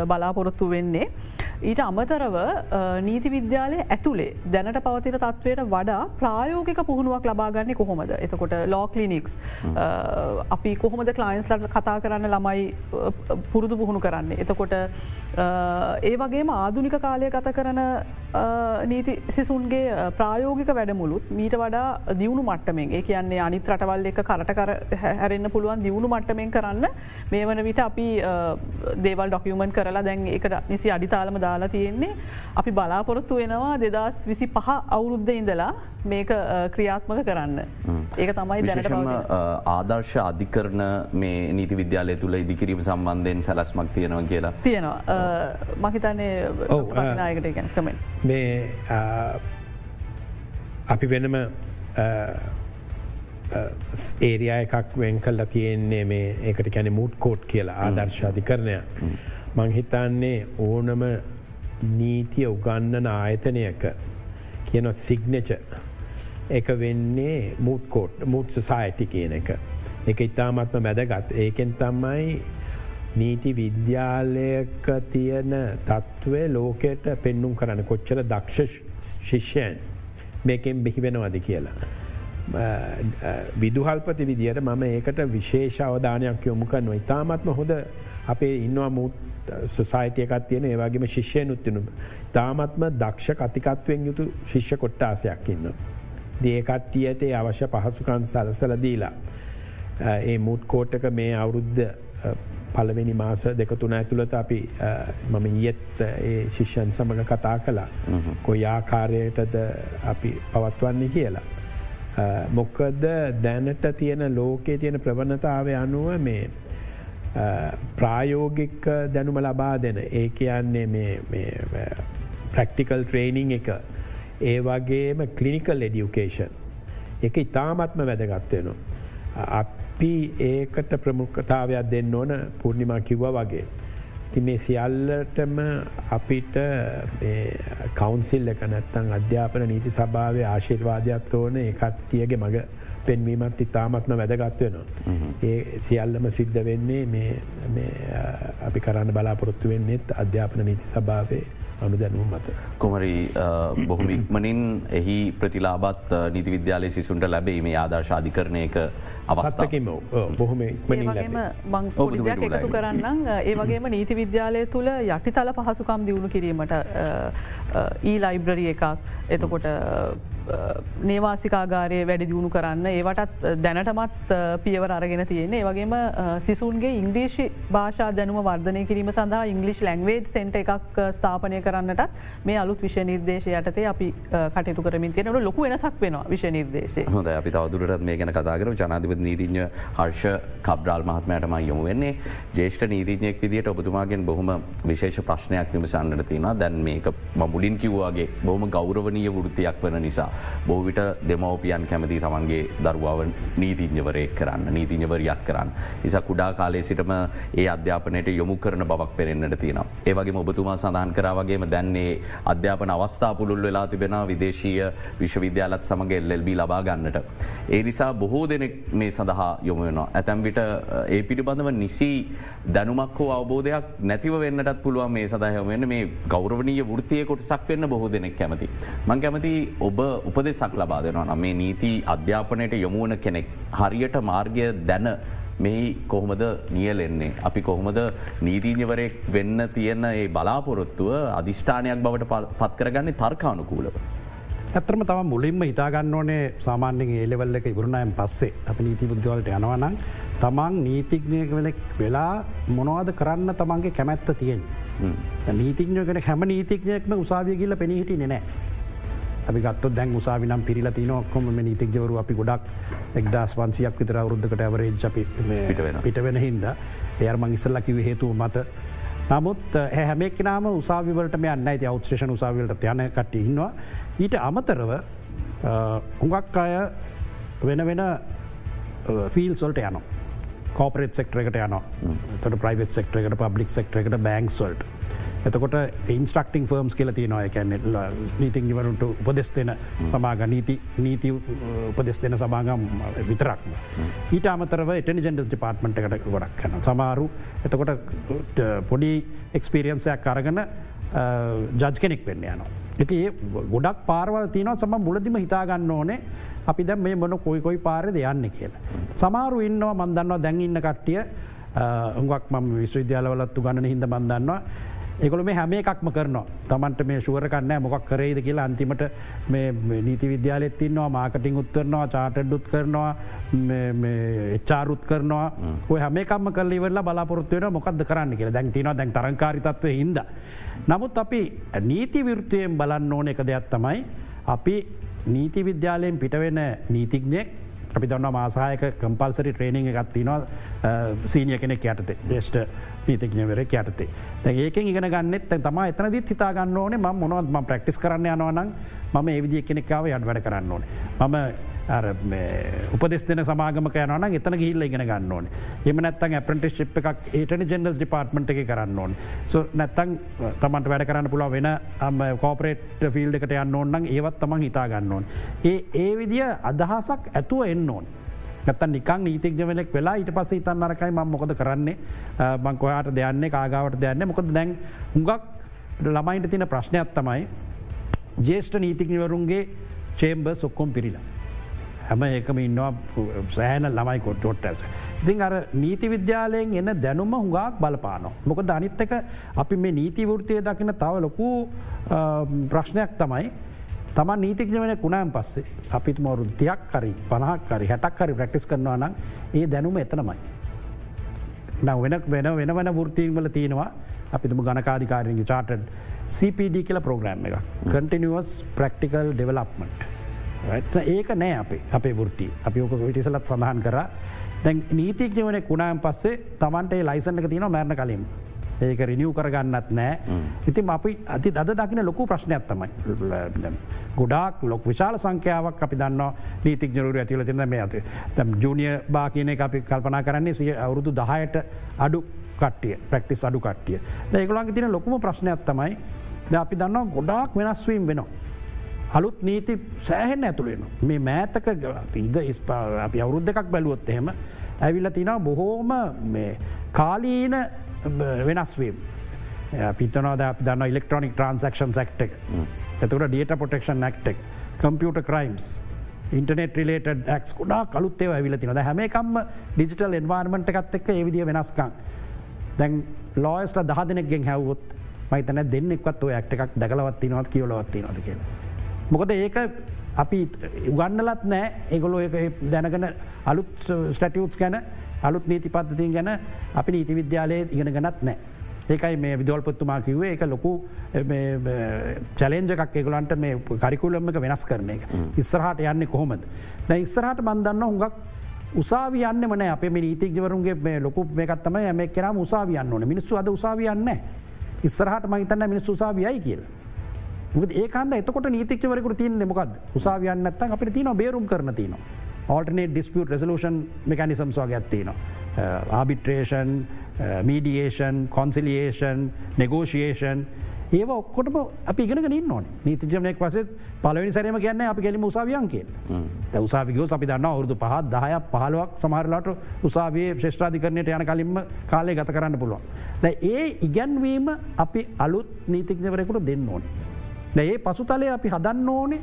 බලාපොරොත්තු වෙන්නේ. ඊට අමතරව නීති විද්‍යාලය ඇතුළේ දැනට පවතින තත්වයට වඩා ප්‍රායෝගික පුහුණුවක් ලබාගන්නේ කොහොමද එතකොට ලෝකලිනික්ස් අපි කොහොමද කලයින්ස් ලට කතා කරන්න ළමයි පුරුදු පුහුණු කරන්නේ. එතකොට ඒ වගේම ආදුනික කාලය ගත කරන නීති සිසුන්ගේ ප්‍රායෝගික වැඩමුළුත් මීට වඩා දියුණු මට්ටමෙන් ඒ කියන්නේ අනිත් රටවල් එක කරට කර හැරෙන්න්න පුළුවන් දියුණු මට්ටමෙන් කරන්න මේ වන විට අපි දේවල් ඩොකියමන් කරලා දැන් එකට නිසි අඩිතාලම දාලා තියෙන්නේ අපි බලාපොරොත්තු වෙනවා දෙදස් විසි පහ අවුරුද්ධ ඉඳලා මේක ක්‍රියාත්මක කරන්න. ඒක තමයි දැනටම ආදර්ශ අධිකරන මේ නීති විද්‍යාලය තුළ ඉදිකිරීම සම්බන්ධයෙන් සැලස්මක් තියෙනවා කියලා. තියෙනවා මහිතන්නේ නායකට ගැන කමෙන්. මේ අපි වෙනම ඒරයා එකක් වෙන් කල්ලා තියෙන්නේ මේ ඒකට කැන මුට් කෝට් කියලා ආදර්ශාධි කරණය. මංහිතන්නේ ඕනම නීතිය උගන්නන ආයතනයක කියන සිග්නච එක වෙන්නේ මුත්කෝට් මුත් සසායිටි කියන එක. එක ඉතාමත්ම මැදගත් ඒකෙන් තමයි නීති විද්‍යාලයක තියෙන තත්ත්වය ලෝකයට පෙන්නුම් කරන්න කොච්චර දක්ෂ ශිෂ්‍යයන් මේකෙන් බිහිවෙනවද කියලා. විදුහල්පති විදියට මම ඒකට විශේෂ අවධානයක් යොමුකන්ව ඉතාමත්ම හොඳ අපේ ඉන්නවා මුත් සොසයිටියකත් තියෙන ඒවාගේම ශිෂ්‍යය නුත්තිනු. තාමත්ම දක්ෂ කතිකත්වයෙන් යුතු ශිෂ්‍ය කොට්ටාසයක් ඉන්න. දේකට්ටියට අවශ්‍ය පහසුකන් සලසල දීලා. ඒ මුත් කෝට්ටක මේ අවුරුද්ධ පලවෙනි මාස දෙකතුන ඇතුළත අපි මම ඊයත් ඒ ශිෂ්‍යන් සමඟ කතා කලා කොයි ආකාරයටද අපි පවත්වන්නේ කියලා. මොක්කද දැනට තියෙන ලෝකයේ තියෙන ප්‍රවණතාවය අනුව මේ ප්‍රායෝගික දැනුම ලබා දෙන ඒ කියන්නේ ප්‍රක්ටිකල් ට්‍රේනිං එක ඒ වගේම කලිනිකල් එඩියුකේෂන් එක ඉතාමත්ම වැදගත්වයනවා. අපි ඒකට ප්‍රමුඛතාවයක් දෙන්න ඕන පූර්ණිමා කිව්ව වගේ. ති මේ සියල්ලටම අපිට කවන්සිල් එක නැත්තං අධ්‍යාපන නීති සභාවය ආශිර්වාදයක් ඕන එකත්තියගේ මඟ පෙන්වීමත් ඉතාමත්ම වැදගත්වයනවා. ඒ සියල්ලම සිද්ධ වෙන්නේ අපි කරන්න බලාපොරොත්තු වෙන්නෙත් අධ්‍යාපන නීති සභාවේ අනු දැනුම් මත. කොමරි බොහොම ඉක්මනින් එහි ප්‍රතිලාබත් නීති විද්‍යාලය සිසුන්ට ලැබේ මේ ආදර්ශාධිකරණයක අවස්ථකිම බොහොම එකතු කරන්න ඒ වගේම නීති විද්‍යාලය තුළ යටිතල පහසුකම් දියුණු කිරීමට ඊ ලයිබ්‍රරිය එකක් එතකොට නේවාසිකාගාරය වැඩි දියුණු කරන්න. ඒවටත් දැනටමත් පියවර අරගෙන තියෙන වගේම සිසුන්ගේ ඉංග්‍රීෂි භාෂා දැනුම වර්ධනය කිරීම සඳහා ඉංගලිෂ් ලැංවේජ් සෙන්ට එකක් ස්ථාපනය කරන්නටත් මේ අලුත් විෂ නිර්දේශය යටතේ අපි කටයුතු කරමින් තියෙනට ලොකු වෙනසක් වෙන විෂ නිර්දේශය හොඳ අපි තවදුරටත් මේ ගැන කතාකර ජනාධිපති නීතිඥ හර්ෂ කබ්‍රාල් මහත්මයටම යොමු වෙන්නේ. ජේෂ්ඨ නීතිඥයෙක් විදිට ඔබතුමාගෙන් බොහොම විශේෂ ප්‍රශ්නයක් විමසන්නට තියෙන දැන් මේක මමුලින් කිව්වාගේ බොහම ගෞරවනීය වෘතියක් වන නිසා. බෝවිට දෙමවපියන් කැමති තමන්ගේ දරුවාව නීතිංජවරයක් කරන්න නීතිංජවරයක් කරන්න. නිසා කුඩා කාලේ සිටම ඒ අධ්‍යාපනයට යොමු කරන බවක් පෙරෙන්න්නට තියෙන. ඒවගේ ඔබතුමා සඳහන් කරාවගේම දැන්නේ අධ්‍යාපන අවස්ථා පුළුල් වෙලා තිබෙන විදේශීය විශ්වවිද්‍යාලත් සමඟ එල්ලබී ලබා ගන්නට. ඒ නිසා බොහෝ දෙනෙක් මේ සඳහා යොමුවෙනවා. ඇතැම් විට ඒ පිළිබඳව නිසි දැනුමක් හෝ අවබෝධයක් නැතිව වෙන්නටත් පුළුවන් මේ සදාහයමෙන් මේ ගෞරවනීය වෘතිය කොටසක් වෙන්න බොහෝ දෙනෙක් කැමති. මං කැමති ඔබ උපදෙසක් ලබා දෙනවා නම් මේ නීති අධ්‍යාපනයට යොමුවන කෙනෙක් හරියට මාර්ගය දැන මෙහි කොහොමද නියලෙන්නේ. අපි කොහොමද නීතිීඥවරයෙක් වෙන්න තියෙන ඒ බලාපොරොත්තුව අධිෂ්ඨානයක් බවට පත්කරගන්නේ තර්කානුකූලව. ඇතරම තම මුලින්ම හිතාගන්න ඕනේ සාමාන්‍යෙන් ඒලෙවල්ල එක ඉවරුණයන් පස්සේ අප නීති බුද්ධවලට යනවනම් තමන් නීතිඥයකවෙනෙක් වෙලා මොනවාද කරන්න තමන්ගේ කැමැත්ත තියෙන්. නීතිඥයකෙන හැම නීතිඥයක්ම උසාවිය කියල පෙනහිටි නෑ. අපි ගත්ත දැන් උසාවිනම් පිරිල තිනොක්කොම නීතික්ජවරු අපි ගොඩක් එක්දස් වන්සියක් විතර අවරුද්ධකට ඇවරේජ් අපි පිට වෙන හින්ද. එයර්මං ඉස්සල්ලකිව හේතුව මත. නමුත් හැමෙක් නම උසාවිවලට යන්න ඇති අවත්්‍රේෂණ උසාවිලට යන කට ඉන්නවා. ඊට අමතරව හුඟක් අය වෙන වෙන ෆිල් සොල්ට යනවා. කෝපරේට සෙක්ටරකට යන තට ප්‍රයිවට් සෙක්ටරකට පබ්ලික් සෙක්ටරකට බැංක්ස්වල්ට එතකොට ඉන්ස්ට්‍රක්ටිං ෆර්ම්ස් කියල තියනවා එකැන නීතිංගවරුන්ට උපදෙස් දෙන සමාග නීති නීති උපදෙස් දෙන සමාගම් විතරක්ම. ඊට අමතරව ටනිජෙන්ඩස් ඩිපාර්ට්මට එකට ගොඩක් කන සමාරු එතකොට පොඩි එක්ස්පිරියන්සයක් අරගන ජජ් කෙනෙක් වෙන්න යනවා. එක ඒ ගොඩක් පාරවල් තියනව සම මුලදිම හිතාගන්න ඕනේ අපි දැ මේ මොන කොයි කොයි පාරද යන්න කියලා. සමාරු ඉන්නවා මන්දන්නවා දැන් ඉන්න කට්ටිය උගක් ම විශ්වවිද්‍යාලවලත්තු ගන්න හිද බන්දන්නවා ඒකොළ මේ හැම එකක්ම කරනවා. තමන්ට මේ ශුවරකන්න මොකක් කරේද කියලා අන්තිමට නීති විද්‍යාලෙත් ඉන්නවා මාකටිං උත්තරනවා චාටඩ්ඩුත් කරනවා එච්චාරුත් කරනවා. ඔය හැමකම කල ඉවරලා බලාපොරත්වයන මොකක්ද කරන්න කියලා. දැන් තිනවා දැන් තරංකාරිතත්වය හිද. නමුත් අපි නීති විෘතියෙන් බලන්න ඕන එක දෙයක් තමයි අපි නීති විද්‍යාලයෙන් පිටවෙන නීතිඥෙක් අපි දන්න මාසායක කම්පල්සරි ට්‍රේනිං එකත්තිනවා සීනිය කෙනෙක් යටතේ ේෂ්ට නීතිඥවර යටතේ. ඒකෙන් ඉගෙන ගන්නෙත් තම එතනදිත් හිතාගන්න ඕනේ ම මොනවත්ම ප්‍රක්ටිස් කරන්න යනවනම් මම ඒවිදිිය කෙනෙක්කාව යට වැඩ කරන්න ඕනේ. මම උපදෙස් දෙන සමාගමක යනන එතන ගිල්ල ඉගෙන ගන්න ඕන. එම නැත්තන් ඇපරටිස් ිප් එකක් ඒටන ජෙනල්ස් ඩිපාර්ට්මට එක කරන්න ඕන. සො නැත්තන් තමන්ට වැඩ කරන්න පුලා වෙන කෝපරේට් ෆිල්ඩ එකට යන්න ඕන්නම් ඒවත් තමන් හිතා ගන්න ඕන්. ඒ ඒ විදිිය අදහසක් ඇතුව එන්න ඕන්. ගත නිකන් නීතික්ජවලෙක් වෙලා ඊට පස ඉතන් අරකයි ම මොකද කරන්නේ. බංකොයාට දෙයන්නේ කාගාවට දෙයන්න මොකද දැන් හුඟක් ළමයින්ට තින ප්‍රශ්නයක් තමයි ජේෂ්ඨ නීතිකනිවරුන්ගේ චේම්බ සොක්කොම් පිරිලා. හැම ඒකම ඉන්නවා සෑන ළමයි කොට්ටොට් ඇස. ඉතින් අර නීති විද්‍යාලයෙන් එන්න දැනුම හුඟක් බලපානො. මොක දනිත්තක අපි මේ නීති වෘතිය දකින තව ලොකු ප්‍රශ්නයක් තමයි තම නීතිඥවන කුණෑම් පස්සේ අපිත් මවරුද්දයක් කරි පනහක් කරි හැටක් කරි ප්‍රක්ටිස් කරනවා නම් ඒ දැනුම එතනමයි. වෙන වෙන වෙන වෙන වෘතිීවල තියෙනවා අපිතුම ගණකාධිකාරගේ චාටඩ් CPD කියල ප්‍රෝග්‍රම් එක කටිනිවස් ප්‍රක්ටිකල් ඩෙවලප්මට. ඒක නෑ අපේ අපේ වෘති අපි ඕක විටිසලත් සඳහන් කර. දැන් නීතික්ජවන කුණායම් පස්සේ තමන්ට ලයිසන් එක තියන මැරණ කලින්. ඒක රිනිියව් කරගන්නත් නෑ. ඉතින් අපි අති අද දකින ලොකු ප්‍රශ්නයක් තමයි. ගොඩක් ලොක් විශාල සංඛ්‍යාවක් අපි දන්න නීතික් ජරුර ඇතිල තින මේ ඇති තම් ජූනිය බා කියන අපි කල්පනා කරන්නේ සිය අවුරුදු දහයට අඩු කට්ටිය ප්‍රක්ටිස් අඩු කට්ටිය. ඒගොලන්ගේ තින ලොකුම ප්‍රශ්නයක් තමයි අපි දන්නවා ගොඩාක් වෙනස්වීම් වෙනවා. අලුත් නීති සෑහෙන් ඇතුළෙන මේ මෑතක ඉද අපි අවුරුද්ධ එකක් බැලුවොත් එහෙම ඇවිල්ල තිනා බොහෝම කාලීන වෙනස්වීම් පිතනවාද අපි දන්න ඉලෙක්ට්‍රොනික් ට්‍රන්සක්ෂන් ක්ට එතකට ඩියට පොටෙක්ෂන් නැක්ටෙක් කම්පියට ක්‍රයිම්ස් ඉන්ටනෙට රිලේට ක් කුඩා කලුත්තේ ඇවිල තිනද හැමකම්ම ඩිජිටල් එන්වාර්මට එකත් එක්ක ඒවිදිිය වෙනස්කං දැන් ලෝයස්ට දහ දෙනෙක්ගෙන් හැවොත් මයිතන දෙන්නෙක්වත් ඔය ඇක්ට එකක් දැකලවත්තිනවත් කියලවත්ති නොද කියලා. මොකද ඒක අපි උගන්නලත් නෑ ඒගොලො දැනගන අලුත් ස්ටටියුටස් ගැන අලුත් නීති පද්ධතින් ගැන අපි නීති විද්‍යාලයේ ඉගෙන ගනත් නෑ. ඒකයි මේ විදවල්පත්තුමා කිවේ එක ලොකු චලෙන්ජ එකක් එගලන්ට මේ කරිකුලම්ම එක වෙනස් කරන එක. ඉස්සරහට යන්න කොහොමද. දැ ඉස්සරහට බන්දන්න හුඟක් උසාවියන්න මන අප නීතිජවරුන්ගේ මේ ලොකු මේකත්තම ඇම කරම උසාවියන්න ඕන මිනිස්සු අද උසාවියන්න ඉස්සරහට මහිතන්න මිනිස් උසාවියයි කියලා. ඒකන්ද එතකොට නීතික්වරකට තියන්නේ මොකද උසාවියන්න ඇත්තන් අපිට තින බේරුම් කරන තින. alternate dispute resolution mechanisms වගේ ඇත්තින. ආබිට්‍රේෂන්, මීඩියේෂන්, කොන්සිලියේෂන්, negotiation ඒ ඔක්කොටම අපි ඉගෙන ඉන්න ඕන නීතිජමනයක් වස පලවනි සරම කියන්න අපි ගැලි උසාවියන් කිය උසාවිගෝ අපි දන්න අවුරදු පහත් දහය පහලුවක් සමහරලාට උසාවේ ශ්‍රෂ්ඨාධිකරණයට යන කලින්ම කාලය ගත කරන්න පුළුවන්. ඒ ඉගැන්වීම අපි අලුත් නීතිඥවරෙකුට දෙන්න ඕනේ. ඒ පසුතලය අපි හදන්න ඕනේ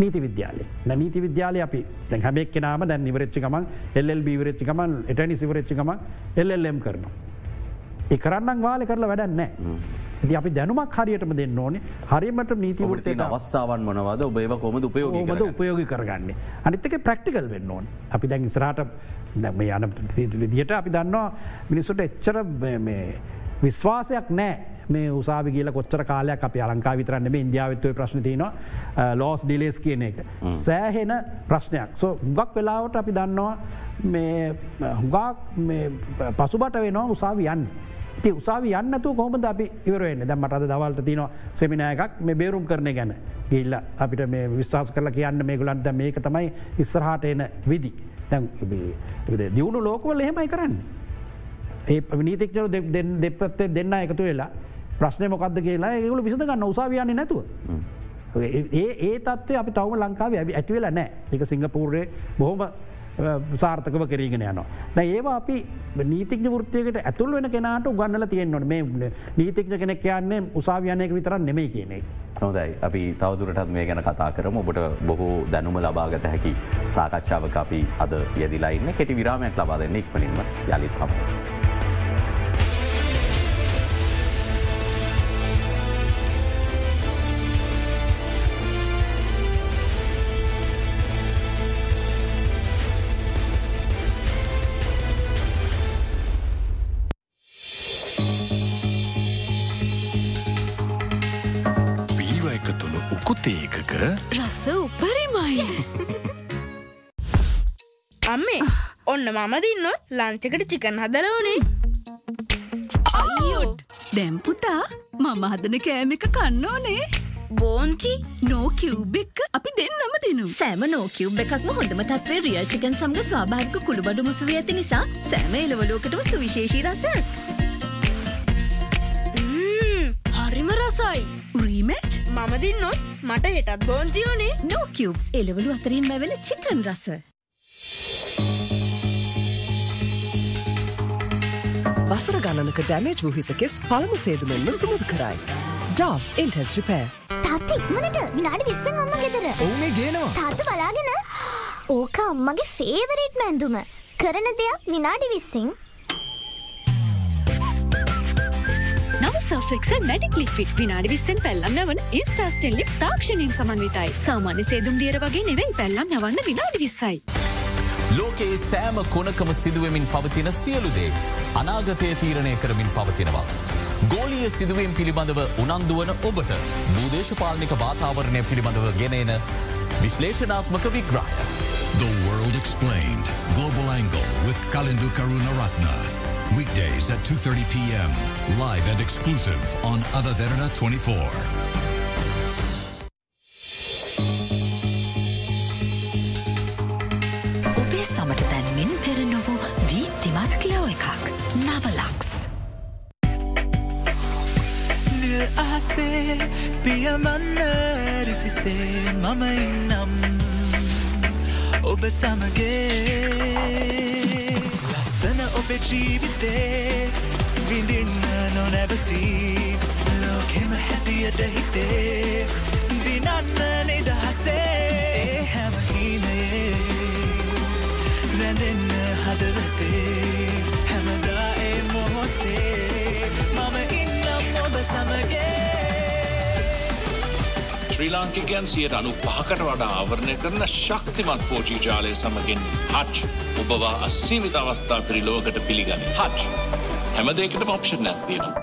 නීති විද්‍යාලය නීති විද්‍යාලය අපි දැ හැමෙක් නම දැන් නිවරච්චිකමන් එල්ල් බීවරච්චිකමන් එටනි සිවරච්චිකම එල්ලම් කරනවා. එකරන්නම් වාල කරලා වැඩන්නෑ. ති අපි දැනුමක් හරියටම දෙන්න ඕනේ හරිමට නීතිවෘතය තියෙන අවස්ථාවන් මොනවද ඔබ ඒව කොමද උපයෝගී ඕමද කරගන්නේ? උපයෝගි කරගන්න අනිත්තක ප්‍රක්ටිකල් වෙන්න ඕන් අපි දැන් ඉස්රාට දැන් මේ යන විදිහට අපි දන්නවා මිනිස්සුට එච්චර විශ්වාසයක් නෑ. මේ උසාවි කියල කොච්චර කාලයක් අපි අලංකා විතරන්න මේ ඉන්දියාවත්වය ප්‍රශ්න තියනවා. ලෝස් ඩිලේස් කියන එක. සෑහෙන ප්‍රශ්නයක්. සෝ හුගක් වෙලාවට අපි දන්නවා මේ හුගක් පසුබට වෙනවා උසාවි යන්න. ති උසාවි යන්නතු කොහොමද අපි ඉවරෙන් දැ මට දවල්ට තින සෙමිනයකක් මේ බේරුම් කරන ගැන. ගිල්ල අපිට මේ විශ්වාස කරලා කියන්න මේ ගුලන්ට මේක තමයි ඉස්සරහට එන විදි. දැන් දියුණු ලෝකවල එහෙමයි කරන්න. ඒ නීතික්ෂර දෙපත්තේ දෙන්න එකතු වෙලා ප්‍රශ්නය මොකක්ද කියලා ඒගුල විසඳ ගන්න උසාවියන්නේ නැතුව. ඒ ඒ තත්ව අපි තවම ලංකාව ඇතිවෙලා නෑ එක සිංගපූර්ය බොහොම සාර්ථකව කරගෙන යනවා. ද ඒවා අපි නීතික වෘතියකට ඇතුල් වෙන කෙනට උගන්නල තියෙන්න්නට මේ නීතික්ෂ කෙනෙක් කියන්නේ උසාවියනයක විතර නෙමයි කියනෙක්. හොදයි අපි තවදුරටත් මේ ගැන කතා කරම ඔබට බොහෝ දැනුම ලබාගත හැකි සාකච්ඡාවක අපි අද යදිලායින්න කෙටි විරාමයක් ලබා දෙන්න ඉක්මනින්ම යළිත් හම. මම දින්නොත් ලංචකට චිකන් අයියෝ. දැම්පුතා මම හදන කෑම එක කන්නෝනේ බෝංචි නෝ කිව්බෙක් අපි දෙන්නම දෙනු. සෑම නෝකිව් එකක්ම හොඳම තත්වේ රියල්චිකන් සමඟ ස්වාභාවික කුළුබඩු මුසුව ඇති නිසා සෑම එලවලෝකටම සුවිශේෂී රසයක්. හරිම රසයි. රීමච් මම දින්නොත් මට හෙටත් බෝංචියෝනේ නෝකිව්ස් එලවලු අතරින් මැවෙන චිකන් රස. වසර ගණනක ඩැමේජ් වූ හිසකෙස් පළමු සේදුමෙන්ම සුමුදු කරයි. Dove intense repair. තාත්ත ඉක්මනට විනාඩි විස්සන් අම්ම ගෙදර ඔවුනේ ගේනවා. තාත්ත බලාගෙන ඕක අම්මගේ ෆේවරේට් මැන්දුම කරන දෙයක් විනාඩි විස්සිං නව සෆෙක්සල් මැටික් ලික්විට් විනාඩි විස්සෙන් පැල්ලම් යවන ඉන්ස්ටාස්ටෙන් ලිප් තාක්ෂණයෙන් සමන්විතයි සාමාන්‍ය සේදුම් දියර වගේ නෙවෙයි පැල්ලම් යවන්න විනාඩි විස්සයි. ලෝකයේ සෑම කොනකම සිදුවමින් පවතින සියලුදේ අනාගතය තීරණය කරමින් පවතිනවා. ගෝලිය සිදුවීම් පිළිබඳව උනන්දුවන ඔබට භූදේශපාලනික වාතාවරණය පිළිබඳව ගෙනන විශ්ලේෂනාත්මක විග්‍රහය. The World Explained. Global Angle with Kalindu Karunaratne. Weekdays at 2.30 p.m. Live and exclusive on Adaderna 24. පියමන්න රිසිසේ මම ඉන්නම්. ඔබ සමගේ ලස්සන ඔබ ජීවිතේ විඳින්න නොනැවති ලෝකෙම හැටියට හිතේ. දිනන්න නිදහසේ හැමහිනයේ රැඳෙන්න හදවතේ. හැමදා ඒ මොහොතේ මම ඉන්නම් ඔබ සමගේ ශ්‍රී ලාංකිකයන් සියට අනු පහකට වඩා ආවරණය කරන ශක්තිමත් ෆෝජී ජාලය සමගින් හච් ඔබවා අස්සීමිත අවස්ථා පිරිලෝකට පිළිගනි හච් හැමදේකට ඔප්ෂන් නැත්තියෙන.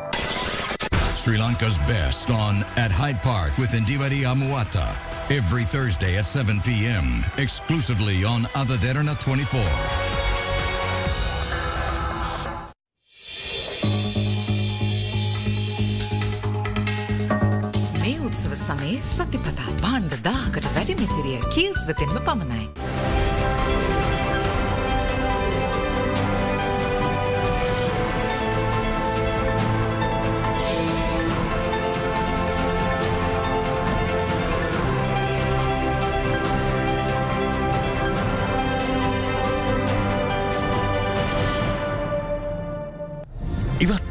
Sri Lanka's best on at Hyde Park with Indivari Amuata. Every Thursday at 7 p.m. exclusively on Adaderna 24. මේ උත්සව සමයේ සතිපතා භාණ්ඩ දාහකට වැඩි මිතිරිය කීල්ස් වෙතින්ම පමණයි.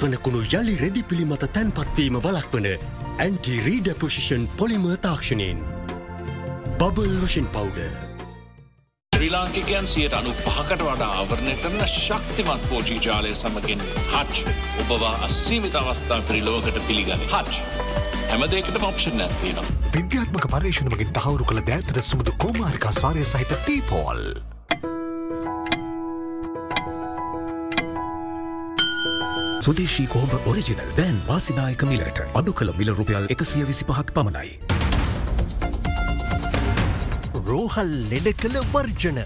ඉවත්වන කුණු යළි රෙදි පිළිමත තැන්පත්වීම වලක්වන anti රීඩ position පොලිම තාක්ෂණයෙන්. Bubble wash powder. ශ්‍රී ලාංකිකයන් සියට අනු පහකට වඩා ආවරණය කරන ශක්තිමත් ෆෝජී ජාලය සමගින් හච් ඔබවා අස්සීමිත අවස්ථා පිරිලෝකට පිළිගනි හච් හැමදේකට ඔප්ෂන් නැත්තිනවා. විද්‍යාත්මක පර්ේෂණමගින් තහවුරු කළ දෑතර සුමුදු කෝමාරිකා සාරය සහිත ටීපෝල්. සුදේශී කෝඹ ඔරිජිනල් දැන් වාසිනායක මිලට අඩු කළ මිල රුපියල් එකසිය විසි පහක් පමණයි. රෝහල් ලෙඩ කළ වර්ජන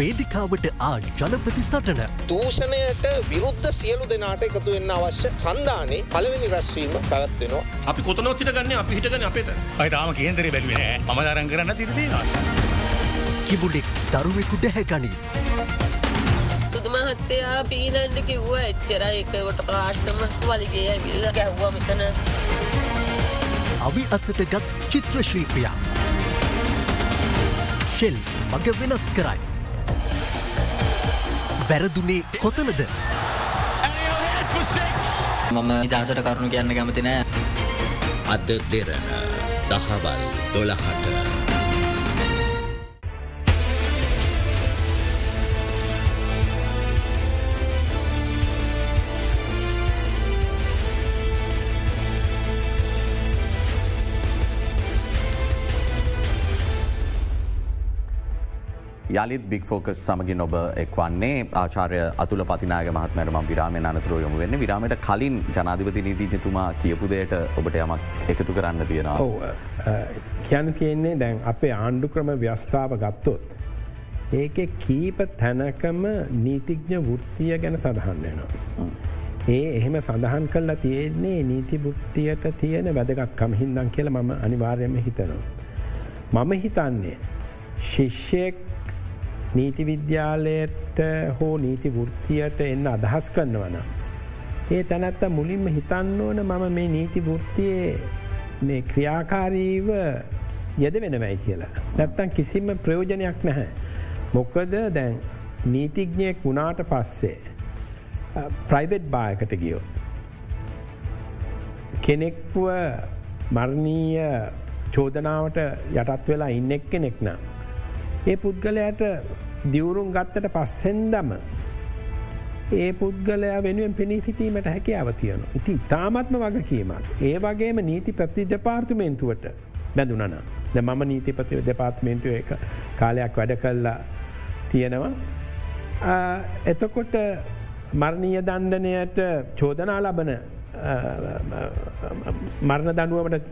වේදිකාවට ආ ජනපති සටන දූෂණයට විරුද්ධ සියලු දෙනාට එකතු වෙන්න අවශ්‍ය සන්ධානයේ පළවෙනි රැස්වීම පැවත්වෙනවා. අපි කොතනොත්තිට ගන්න අපි හිටගන අපේත අයිතාම කේන්දරේ බැලුවේ මම දරන් කරන්න තිරදේවා. කිබුඩෙක් දරුවෙකු ඩැහැගනී. පුදුමහත්තයා පීනන්ඩ කිව්ව එච්චර එකකොට පාට්ටම වලිගේ ඇවිල්ල ගැව්වා මෙතන. අවි අතට ගත් චිත්‍රශීපියා. ෂෙල් මග වෙනස් කරයි. වැරදුනේ කොතනද. මම නිදහසට කරුණු කියන්න කැමති නෑ. අද දෙරන දහවල් දොළහට. යළිත් බික් ෆෝකස් සමගින් ඔබ එක්වන්නේ ආචාරය අතුල පතිනාග මහත්මට ම විරාමය අනතුර යොමු වෙන්න විරාමට කලින් ජනාධිපති නීතිජතුමා කියපු දෙයට ඔබට යමක් එකතු කරන්න තියෙනවා. කියන්න තියෙන්නේ දැන් අපේ ආණ්ඩු ක්‍රම ව්‍යස්ථාව ගත්තොත්. ඒක කීප තැනකම නීතිඥ වෘත්තිය ගැන සඳහන් වෙනවා. ඒ එහෙම සඳහන් කල්ලා තියෙන්නේ නීති වෘත්තියට තියෙන වැදගත්කම හින්දන් කියල මම අනිවාර්යම හිතනවා. මම හිතන්නේ ශිෂ්‍යයෙක් නීති විද්‍යාලයට හෝ නීති වෘත්තියට එන්න අදහස් කරන්නවන. ඒ තැනැත්ත මුලින්ම හිතන්න ඕන මම මේ නීති වෘත්තියේ මේ ක්‍රියාකාරීව යෙද වෙනවයි කියලා. නැත්තන් කිසිම ප්‍රයෝජනයක් නැහැ. මොකද දැන් නීතිඥයෙක් වුණාට පස්සේ. ප්‍රයිවට් බායකට ගියෝ. කෙනෙක්ව මර්ණීය චෝදනාවට යටත් වෙලා ඉන්නෙක් කෙනෙක් නම්. ඒ පුද්ගලයට දියවුරුම් ගත්තට පස්සෙන්දම ඒ පුද්ගලයා වෙනුවෙන් පෙනී සිටීමට හැකියාව තියන. ඉති ඉතාමත්ම වගකීමක්. ඒ වගේම නීති ප්‍රති දෙපාර්තුමේන්තුවට බැඳුනන. ද මම නීතිපති දෙපාර්ත්මේන්තුව එක කාලයක් වැඩ කල්ලා තියෙනවා. එතකොට මර්ණීය දණ්ඩනයට චෝදනා ලබන මරණ දනුවමට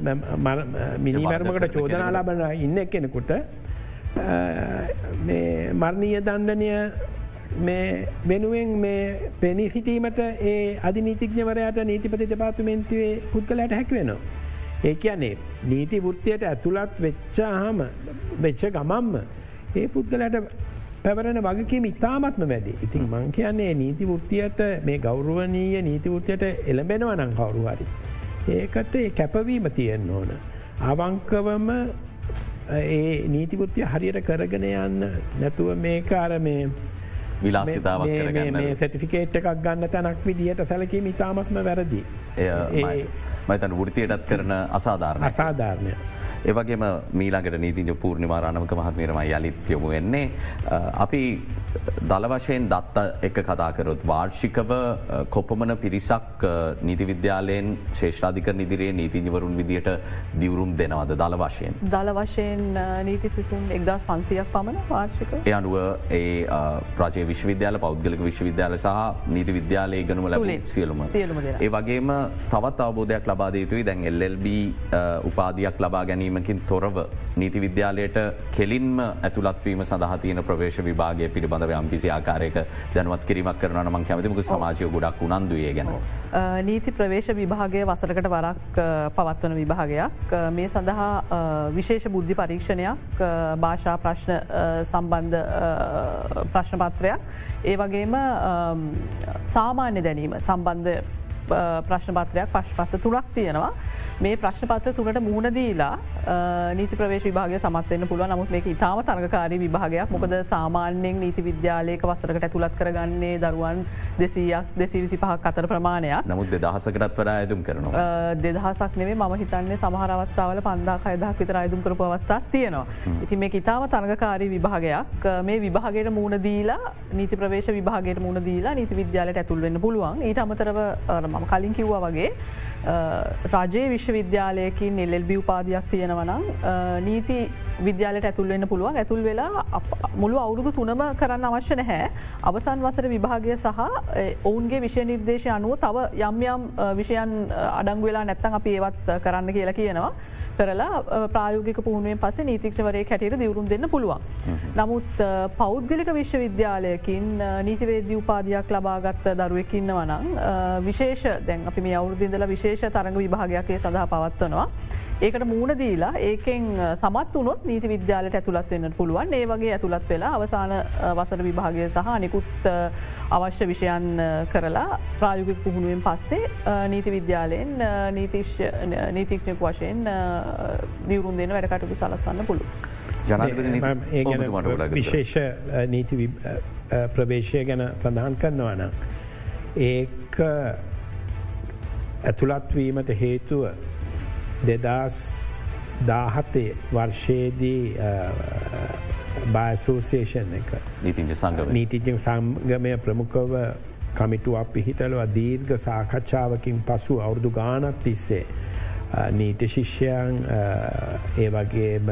මිනිමැරමකට චෝදනා ලබන ඉන්න කෙනෙකුට මර්ණීය දණ්ඩනය වෙනුවෙන් මේ පෙනී සිටීමට ඒ අධිනීතිඥවරයට නීතිපති දෙපාතුමෙන්තුවේ පුද්ගලයට හැකිවෙනවා. ඒ කියන්නේ නීති වෘත්තියට ඇතුළත් වෙච්චාහම වෙච්ච ගමම්ම ඒ පුද්ගලට පැවරණ වගකීම ඉතාමත්ම වැඩි. ඉතින් මං කියන්නේ නීති වෘත්තියට මේ ගෞරුවනීය නීති වෘත්තියට එළඹෙනවනං කවරුහරි. ඒකට ඒ කැපවීම තියෙන්න්න ඕන. අවංකවම ඒ නීතිපෘත්තිය හරියට කරගෙන යන්න නැතුව මේකාර මේ විලාසිතාවක් මේ සටිෆිකේට් එකක් ගන්න තැනක් විදිහට සැලකීම ඉතාමත්ම වැරදි. මතන් වෘතියටත් කරන අසාධාරණ අසාධාරණය. ඒවගේම මීලාගට නීතිජ පූර්ණිමාරණමක මහත්මීරම යළිත් යොමු වෙන්නේ. අපි දල වශයෙන් දත්ත එක කතාකරොත් වාර්ෂිකව කොපමන පිරිසක් නීති විද්‍යාලයෙන් ශේෂ්ාධික නිදිරේ නීතිනිවරුන් විදියට දියවරුම් දෙනවද දල වශයෙන්. දල වශයෙන් නීති සිසුන් එක්දස් පන්සියක් පමණ වාර්ෂික. ඒ අනුව ඒ ප්‍රජය විශ්වවිද්‍යාල පෞද්ගලික විශ්වවිද්‍යාල සහ නීති විද්‍යාලය ගනම ලැබ සියලුම. ඒ වගේම තවත් අවබෝධයක් ලබාද යුතුයි. දැන් එල්ල්B උපාදයක් ලබා ගැනීමකින් තොරව නීති විද්‍යාලයට කෙලින්ම ඇතුළත්වීම සඳහ තියෙන ප්‍රවේශ විභාගය පිළිබඳ යම් කිසි ආකාරයක දැනුවත් කිරීමක් කරන මං කැමතිමක සමාජය ගොඩක් උනන්දුවේ ගැන. නීති ප්‍රවේශ විභාගය වසරකට වරක් පවත්වන විභාගයක්. මේ සඳහා විශේෂ බුද්ධි පරීක්ෂණයක් භාෂා ප්‍රශ්න සම්බන්ධ ප්‍රශ්නපත්‍රයක් ඒ වගේම සාමාන්‍ය දැනීම සම්බන්ධ ප්‍රශ්නපත්‍රයක් පශ්පත්ත තුරක් තියෙනවා. මේ ප්‍රශ්නපත්‍ර තුනට මුහුණ දීලා නීති ප්‍රවේශ විභාග සමත්වන්න පුළුව නමුත් මේක ඉතාම තරගකාරී විභාගයක්. මොකද සාමාන්‍යෙන් නීති විද්‍යාලයක වසරකට ඇතුළත් කරගන්නේ දරුවන් දෙසීයක් දෙසී විසි පහක් අතර ප්‍රමාණයක්. නමුත් දෙදහසකටත් වඩා ඇතුම් කරනවා. දෙදහසක් නෙේ ම හිතන්නේ සමහර අවස්ථාවල පන්දා අයදක් විතර අයදුම් කරපු අවස්ථාත් තියෙනවා. ඉති මේ ඉතාම තරගකාරී විභාගයක්. මේ විභාගයට මූුණ දීලා නීති ප්‍රවේශ විභාගයට මුණ දීලා නීති විද්‍යාලයට ඇතුල්වෙන්න පුළුවන්. ඊට අමතරව මම කලින් කිව්වා වගේ රජයේ විශ්වවිද්‍යාලයකින් එල්බි උපාදයක් තියෙනවනම් නීති විද්‍යාලට ඇතුල්වෙන්න පුළුවන් ඇතුල් වෙලා මුළු අවුරුදු තුනම කරන්න අවශ්‍ය නැහැ. අවසන් වසර විභාගය සහ ඔවුන්ගේ විෂය නිර්දේශය අනුව තව යම් යම් විෂයන් අඩංගු වෙලා නැත්තන් අපි ඒවත් කරන්න කියලා කියනවා. කරලා ප්‍රායෝගික පුහුණුවෙන් පස නීතික්ෂවරය කැටට දිවරුම් දෙන්න පුළුවන්. නමුත් පෞද්ගලික විශ්වවිද්‍යාලයකින් නීතිවේදී උපාදයක් ලබාගත්ත දරුවකින්න වනං විශේෂ දැන් අපි මේ අවුරදිදල විශේෂ තරඟ විභාගයක්ේ සඳහා පවත්වනවා. ඒකට මූුණ දීලා ඒකෙන් සමත් වනොත් නීති විද්‍යාලට ඇතුළත් වෙන්න පුළුවන් ඒ වගේ ඇතුළත් වෙලා අවසාන වසර විභාගය සහ නිකුත් අවශ්‍ය විෂයන් කරලා ප්‍රායුගික පුහුණුවෙන් පස්සේ නීති විද්‍යාලයෙන් නීතික්ෂණයක් වශයෙන් දියවරුන් දෙන වැඩකටකු සලස්වන්න පුළුව. ජන විශේෂ නීති ප්‍රවේශය ගැන සඳහන් කරනවන. ඒක ඇතුළත්වීමට හේතුව දෙදස් දාහතේ වර්ෂයේදී බාසෝසේෂන් එක. නීතිජ සංගම නීතිජ සංගමය ප්‍රමුඛව කමිටුවක් පිහිටලව. දීර්ඝ සාකච්ඡාවකින් පසු අවුරදු ගානත් තිස්සේ නීති ශිෂ්‍යයන් ඒ වගේම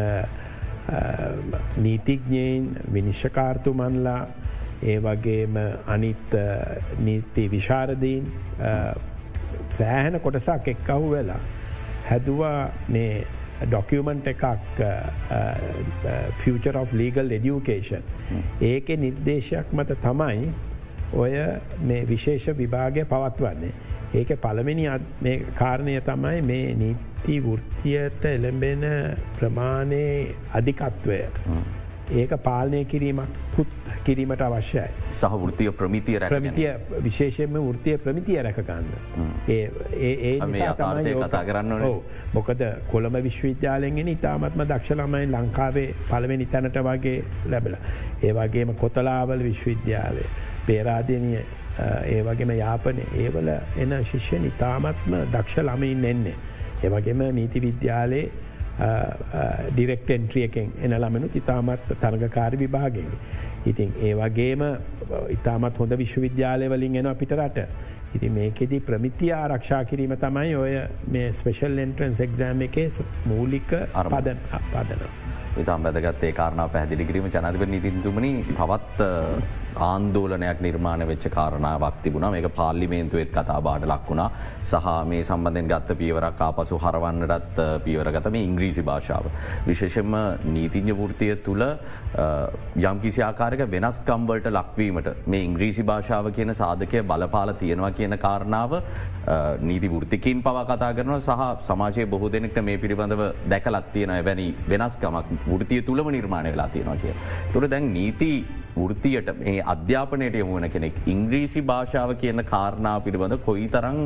නීතිඥයෙන් විනිශ්ෂකාර්තුමන්ලා ඒ වගේම අනිත් නීති විශාරදීන් සෑහෙන කොටසක් එක්කහු වෙලා හැදවා මේ ඩොකියමන්ට් එකක් Future of Legal Education. ඒක නිර්දේශයක් මත තමයි ඔය මේ විශේෂ විභාගය පවත්වන්නේ. ඒක පළමිනි කාරණය තමයි මේ නීති වෘත්තියට එළඹෙන ප්‍රමාණයේ අධිකත්වය. ඒක පාලනය කිරීමක් පුත් කිරීමට අවශ්‍යයි. සහ වෘතිය ප්‍රමිතිය ප්‍රමිතිය විශේෂයෙන්ම වෘතිය ප්‍රමිතිය රැකගන්න. ඒ ආර්ථය කතා කරන්න මොකද කොළඹ විශ්වවිද්‍යාලයෙන් ඉතාමත්ම දක්ෂලමයි ලංකාවේ පළවෙනි තැනට වගේ ලැබල. ඒ වගේම කොතලාවල විශ්වවිද්‍යාලය. පේරාධනය ඒ වගේම යාපනය ඒවල එන ශිෂ්‍යන ඉතාමත්ම දක්ෂ ළමයින් එන්නේ. ඒවගේම නීති විද්‍යාලයේ ඩිරෙක්ට එන්ට්‍රියකෙන් එන ළමෙනු ඉතාමත් තරගකාරි විභාගෙන්. ඉතින් ඒ වගේම ඉතාමත් හොඳ විශ්වවිද්‍යාලය වලින් එන පිටරට. ඉති මේකෙති ප්‍රමිතිය ආරක්ෂා කිරීම තමයි ඔය මේ ස්පේෂල් එන්ට්‍රන්ස් එක්සෑම් එකේ මූලික අරපදන පදන. ඉතාම් වැදගත්තේ කාරණා පැදිලි කිරීම ජනතිව නිතින්තුමනි තවත් ආන්දෝලනයක් නිර්මාණ වෙච්ච කාරණාවක් තිබුණ මේක පාල්ලිමේන්තුවත් කතා බාට ලක්වුණා සහ මේ සම්බඳෙන් ගත්ත පියවරක් ආපසු හරවන්නටත් පියවරගත මේ ඉංග්‍රීසි භාෂාව. විශේෂෙන්ම නීතිඥ වෘතිය තුළ යම් කිසි ආකාරක වෙනස්කම්වලට ලක්වීමට මේ ඉංග්‍රීසි භාෂාව කියන සාධකය බලපාල තියෙනවා කියන කාරණාව නීති වෘතිකින් පවා කතා කරන සහ සමාජය බොහෝ දෙනෙක්ට මේ පිළිබඳව දැකලත් තියෙන වැනි වෙනස්කමක් වෘතිය තුළම නිර්මාණය වෙලා තියෙනවා කිය. තුළ දැන් නීති වෘතියට මේ අධ්‍යාපනයට යමුවන කෙනෙක් ඉංග්‍රීසි භාෂාව කියන කාරණා පිළිබඳ කොයි තරං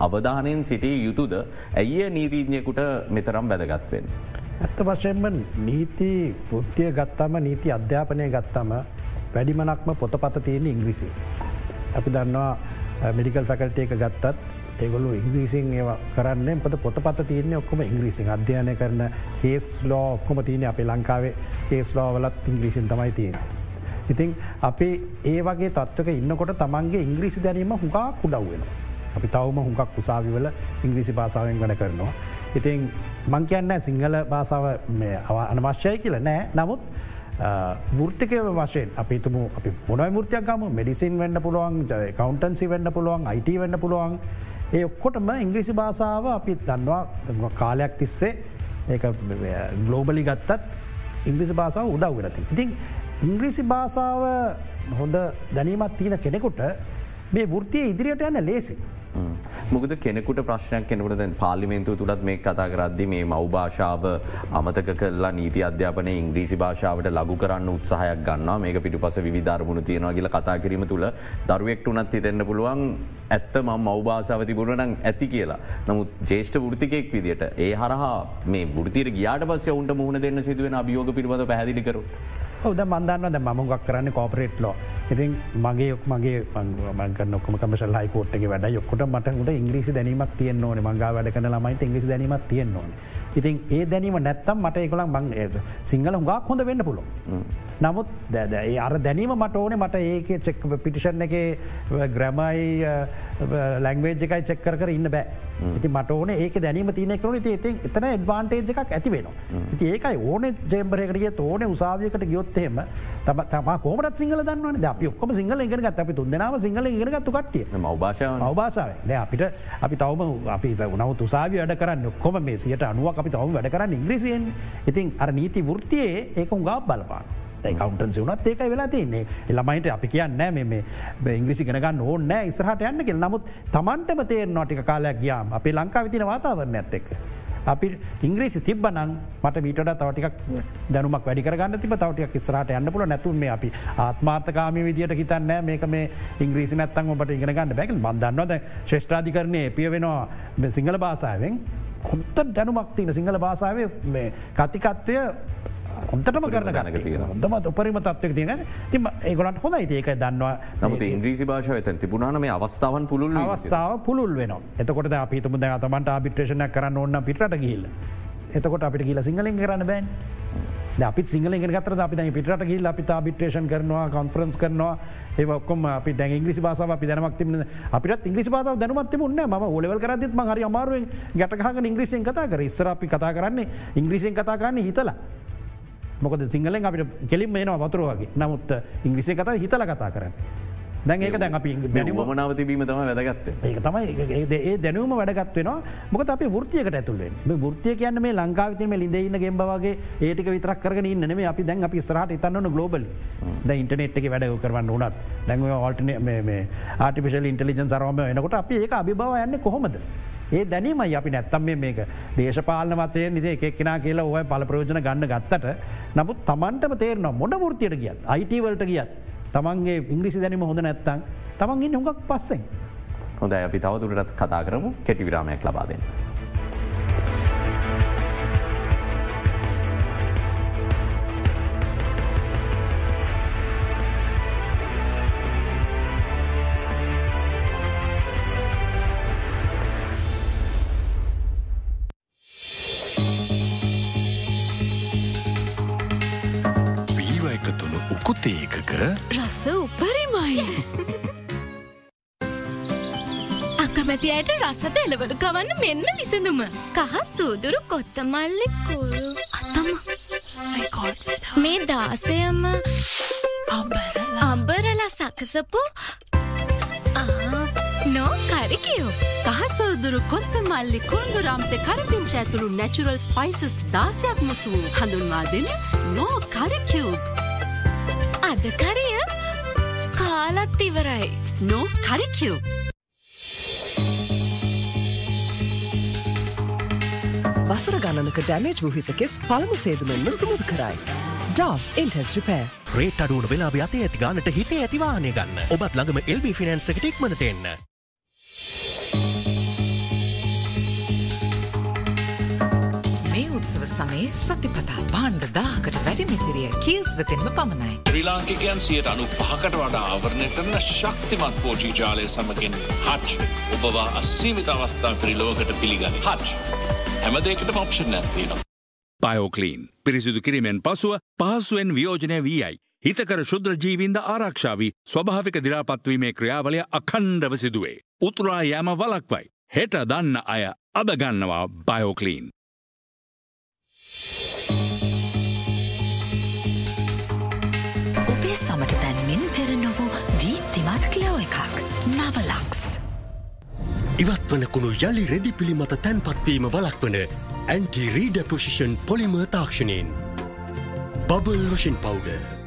අවධානයෙන් සිටිය යුතුද ඇයිය නීතිඥයකුට මෙතරම් වැදගත්වෙන්. ඇත්ත වශයෙන්ම නීති වෘත්තිය ගත්තම නීති අධ්‍යාපනය ගත්තම වැඩිමනක්ම පොතපත තියෙන ඉංග්‍රිසි. අපි දන්නවා මෙඩිකල් ෆැකල්ට එක ගත්තත් ඒගොලු ඉංග්‍රීසින් ඒ කරන්න පොත පොතපත තියන්නේ ඔක්කොම ඉංග්‍රීසින් අධ්‍යයනය කරන කේස් ලෝ ඔක්කොම තියන අපේ ලංකාවේ කේස් ලෝවලත් ඉංග්‍රීසින් තමයි තියෙන. ඉතින් අපි ඒ වගේ තත්වක ඉන්නකොට තමන්ගේ ඉංග්‍රීසි දැනීම හුඟා කුඩව් වෙන. අපි තවම හුඟක් උසාවිවල ඉංග්‍රීසි භාසාවෙන් වන කරනවා. ඉතින් මං කියන්න සිංහල භාසාව අනවශ්‍යය කියල නෑ නමුත් වෘතිකය වශයෙන් අපිතුම අපි මොනයි ෘතියක් ගම මෙඩිසින් වෙන්න පුළුවන් කවන්ටන්සි වෙන්න පුළුවන් අයිට වෙන්න පුළුවන් ඒ ඔක්කොටම ඉංග්‍රිසි භාසාාව අපි දන්නවා කාලයක් තිස්සේ ඒ ගලෝබලි ගත්තත් ඉංග්‍රිසි භාසාාව උදව් වෙනති. ඉතින් ඉංග්‍රීසි භාසාාව හොඳ දැනීමත් තියෙන කෙනෙකුට මේ වෘතිය ඉදිරියට යන්න ලේසි. මොකද කෙනෙකුට ප්‍රශ්නයක් කෙනකට දැන් පාලිමෙන්තු තුළත් මේ කතා කරද්දි මේ මව් භාෂාව අමතක කරලා නීති අධ්‍යාපන ඉංග්‍රීසි භාෂාවට ලබු කරන්න උත්සාහයක් ගන්න මේක පිටු පස විධර්මුණ තියෙනවා කියල කතා කිරීම තුළ දරුවෙක්ට උනත් හිතෙන්න්න පුළුවන් ඇත්ත ම මවභාසාව තිබුණනං ඇති කියලා නමුත් ජේෂ්ඨ ෘතිකෙක් විදිට ඒ හරහා මේ ෘතිර ගියාට පස්ස ඔවුන්ට මුහුණ දෙන්න සිදුවෙන අභියෝග පිළිබඳ පැදිලිකරු. ඔද මන්දන්න ද මමගක් කරන්න කෝපරේට් ලෝ ඉතින් මගේ යොක් මගේ ඔක්කම කමශල් හයිකෝට්ගේ වැඩ යොක්කොට මට උට ඉංග්‍රීසි දැනීමක් තියන්න ඕන. මංගා වැඩ කන ළමයිට ඉංග්‍රිසි දැනීමක් තියන්න ඕන. ඉතින් ඒ දැනීම නැත්තම් මට එකකලක් මං සිංහල හුඟා හොඳ වෙන්න පුළො නමුත් දැද ඒ අර දැනීම මට ඕනේ. මට ඒක චෙක් පිටිෂන් එක ග්‍රමයි ලැංවේජ් එකයි චෙක්කර කර ඉන්න බෑ. ඉති මට ඕන ඒක දැනීම තියන කරු ති ඉතින් එතන එඩ්වාන්ටේජ් එකක් ඇති වෙන ඉති ඒකයි ඕන ජේම්බරයකටිය ඕන උසාවියකට ගියොත්තේම තම තම කෝමට සිංහල දන්න අපි ඔක්කම සිංහල ඉගෙනගත් අපි තුන්දනාව සිංහල ඉගෙනගත්තු කටිය මවභාෂාව. මවභාසාාව අපිට අපි තවම අපි නව තුසාාව වැඩ කරන්න ඔක්කොම මේ සියට අනුවක් අපි තවම වැඩ කරන්න ඉංග්‍රීසියෙන්. ඉතින් අර නීති වෘතියේ ඒක උගා බලපාන. කවන්ටන්සි වනත් ඒක වෙලා තින්නේ ළමයිට අපි කියන්න මේ ඉංග්‍රිසි ගෙනගන්න ඕන්න ඉස්රහට යන්න කෙල් නමුත් තමන්ටම තේ නොටික කාලයක් ගියාම් අපේ ලංකා විතින වාතාවරණ ඇත් එක්. අපි ඉංග්‍රීසි තිබ්බනං මට මීට තවටික් දැනුමක් වැඩිකරගන්න තිබ තවටියක් ඉස්රට යන්න පුල නැතුන් මේ අපි ආත්මාර්ථකාම විදියට හිතන්න මේක මේ ඉංග්‍රීසි නැත්තන් ඔබට ඉගෙනගන්න බැකල් බන්දන්නවද ශ්‍රේෂ්ඨාධිකරණය පිය වෙනවා සිංහල භාසාාවෙන් හොන්ත දැනුමක් තින සිංහල භාසාාව කතිකත්වය හොන්තටම කරන ගනක තියෙන හොඳම උපරිම තත්වක තියෙන තිම ඒගොලට හොඳ ඒක දන්නවා. නමුත් ඉංග්‍රීසි භාෂාව ඇතන් තිබුණන මේ අවස්ථාවන් පුළුල් අවස්ථාව පුළුල් වෙන එතකොට අපිතුම ද තමන්ට ආබිට්‍රේෂණයක් කරන්න ඔන්න පිටට ගිල්ල එතකොට අපිට කියල සිංහලෙන් කරන්න බෑන්. අපි සිංහල ගතර අපි පිට ගිල් අපි බිට්‍රේෂන් කරනවා කොන්ෆරන්ස් කරනවා. ඒකොම අපි දැ ඉංග්‍රිසි බාසාව අපි දැනමක්තිම අපිට ඉංග්‍රිසි බාව දැනමත් මුන්න ම ඔලෙවල් කරදත් හරි අමාරුවෙන් ගැටහක ඉංග්‍රිසියෙන් කතා කර. ඉස්සර අපි කතා කරන්නේ ඉංග්‍රිසියෙන් කතා කරන්නේ හිතලා මොකද සිංහලෙන් අපිට කෙලින් මේනවා වතුරුවගේ නමුත් ඉංග්‍රිසි කතා හිතල කතා කරන්න. දැන් ඒක දැන් අපි මනාව තිබීම තම වැදගත්ත. ඒක තමයි ඒ දැනුම වැඩගත් වෙන මොක අප ෘතියකට ඇතුලෙන් ෘතිය කියන්න මේ ලංකාවිතම ලින්දඉන්න ගෙම්බවගේ ඒටික විතරක් කරන ඉන්න මේ අපි දැන් අපි ස්රට ඉතන්නන ගලෝබල ද ඉන්ටනෙට් එක වැඩ කරන්න උනත්. දැන් ෝල්ටන ආටිපිශල් ඉන්ටලිජන් සරම එනකොට අපි ඒ අභිබව යන්න කොහොමද. ඒ දැනීමයි අපි නැත්තම් මේක දේශපාලන වචය නිසේ එකක් කෙනා කියලා ඔය පල ප්‍රෝජන ගන්න ගත්තට නමුත් තමන්ටම තේරන මොඩ ෘතියට ගියත් අයිටවලට ගියත් තමන්ගේ ඉංග්‍රිසි දැනීම හොඳ නැත්තං තමන්ගේ හොඟක් පස්සෙන්. හොඳ අපි තවදුරටත් කතා කරමු කෙටි විරාමයක් ලබාදෙන්. රස උපරිමයි අකමැතියට රසට එලවලු කවන්න මෙන්න විසඳුම කහ සූදුරු කොත්තමල්ලි කුරු අතම මේ දාසයම අම්බරලා සකසපු නෝ කරිකියෝ කහසෝදුරු කොත්ත මල්ලි කුන්දු රම්ත කරපිංච ඇතුළු නැචුරල් ස්පයිසස් දාසයක් මුසු හඳුන්වා දෙන නෝ කරිකියව්. අද කරිය කාලත් ඉවරයි. නෝ කරිකිව්. වසර ගණනක ඩැමේජ් වූහිසකෙස් පළමු සේදුමෙන්ම සුමුදු කරයි. Dove intense රිපෑ. රේට අඩුවන වෙලා අතේ ඇති ගානට හිතේ ඇතිවානය ගන්න ඔබත් ළඟම එල්බි ෆිනන්ස් උත්සව සමයේ සතිපතා බාණ්ඩ දාහකට වැඩිමිතිරිය කීල්ස් වෙතෙන්ම පමණයි. ශ්‍රී ලාංකිකයන් සියට අනු පහකට වඩා ආවරණය කරන ශක්තිමත් ෆෝජී ජාලය සමගින් හච් ඔබවා අස්සීමිත අවස්ථා පිරිලෝකට පිළිගනි හච් හැමදේකට මොප්ෂන් නැත්වීනවා. බයෝකලීන් පිරිසිදු කිරීමෙන් පසුව පහසුවෙන් වියෝජනය වී අයි. හිතකර ශුද්‍ර ජීවින්ද ආරක්ෂාවී ස්වභාවික දිරාපත්වීමේ ක්‍රියාවලය අකණ්ඩව සිදුවේ. උතුරා යෑම වලක්වයි. හෙට දන්න අය අදගන්නවා බයෝකලීන්. සමට තැන්මින් පෙර නොවූ දීප්තිමත් කලෝ එකක් නවලක්ස්. ඉවත් වනකුණු යළි රෙදි පිළිමත තැන්පත්වීම වලක්වන ඇන්ටි රීඩ පොසිෂන් පොලිම තාක්ෂණයෙන්. බබල් වශෙන් පවුඩ.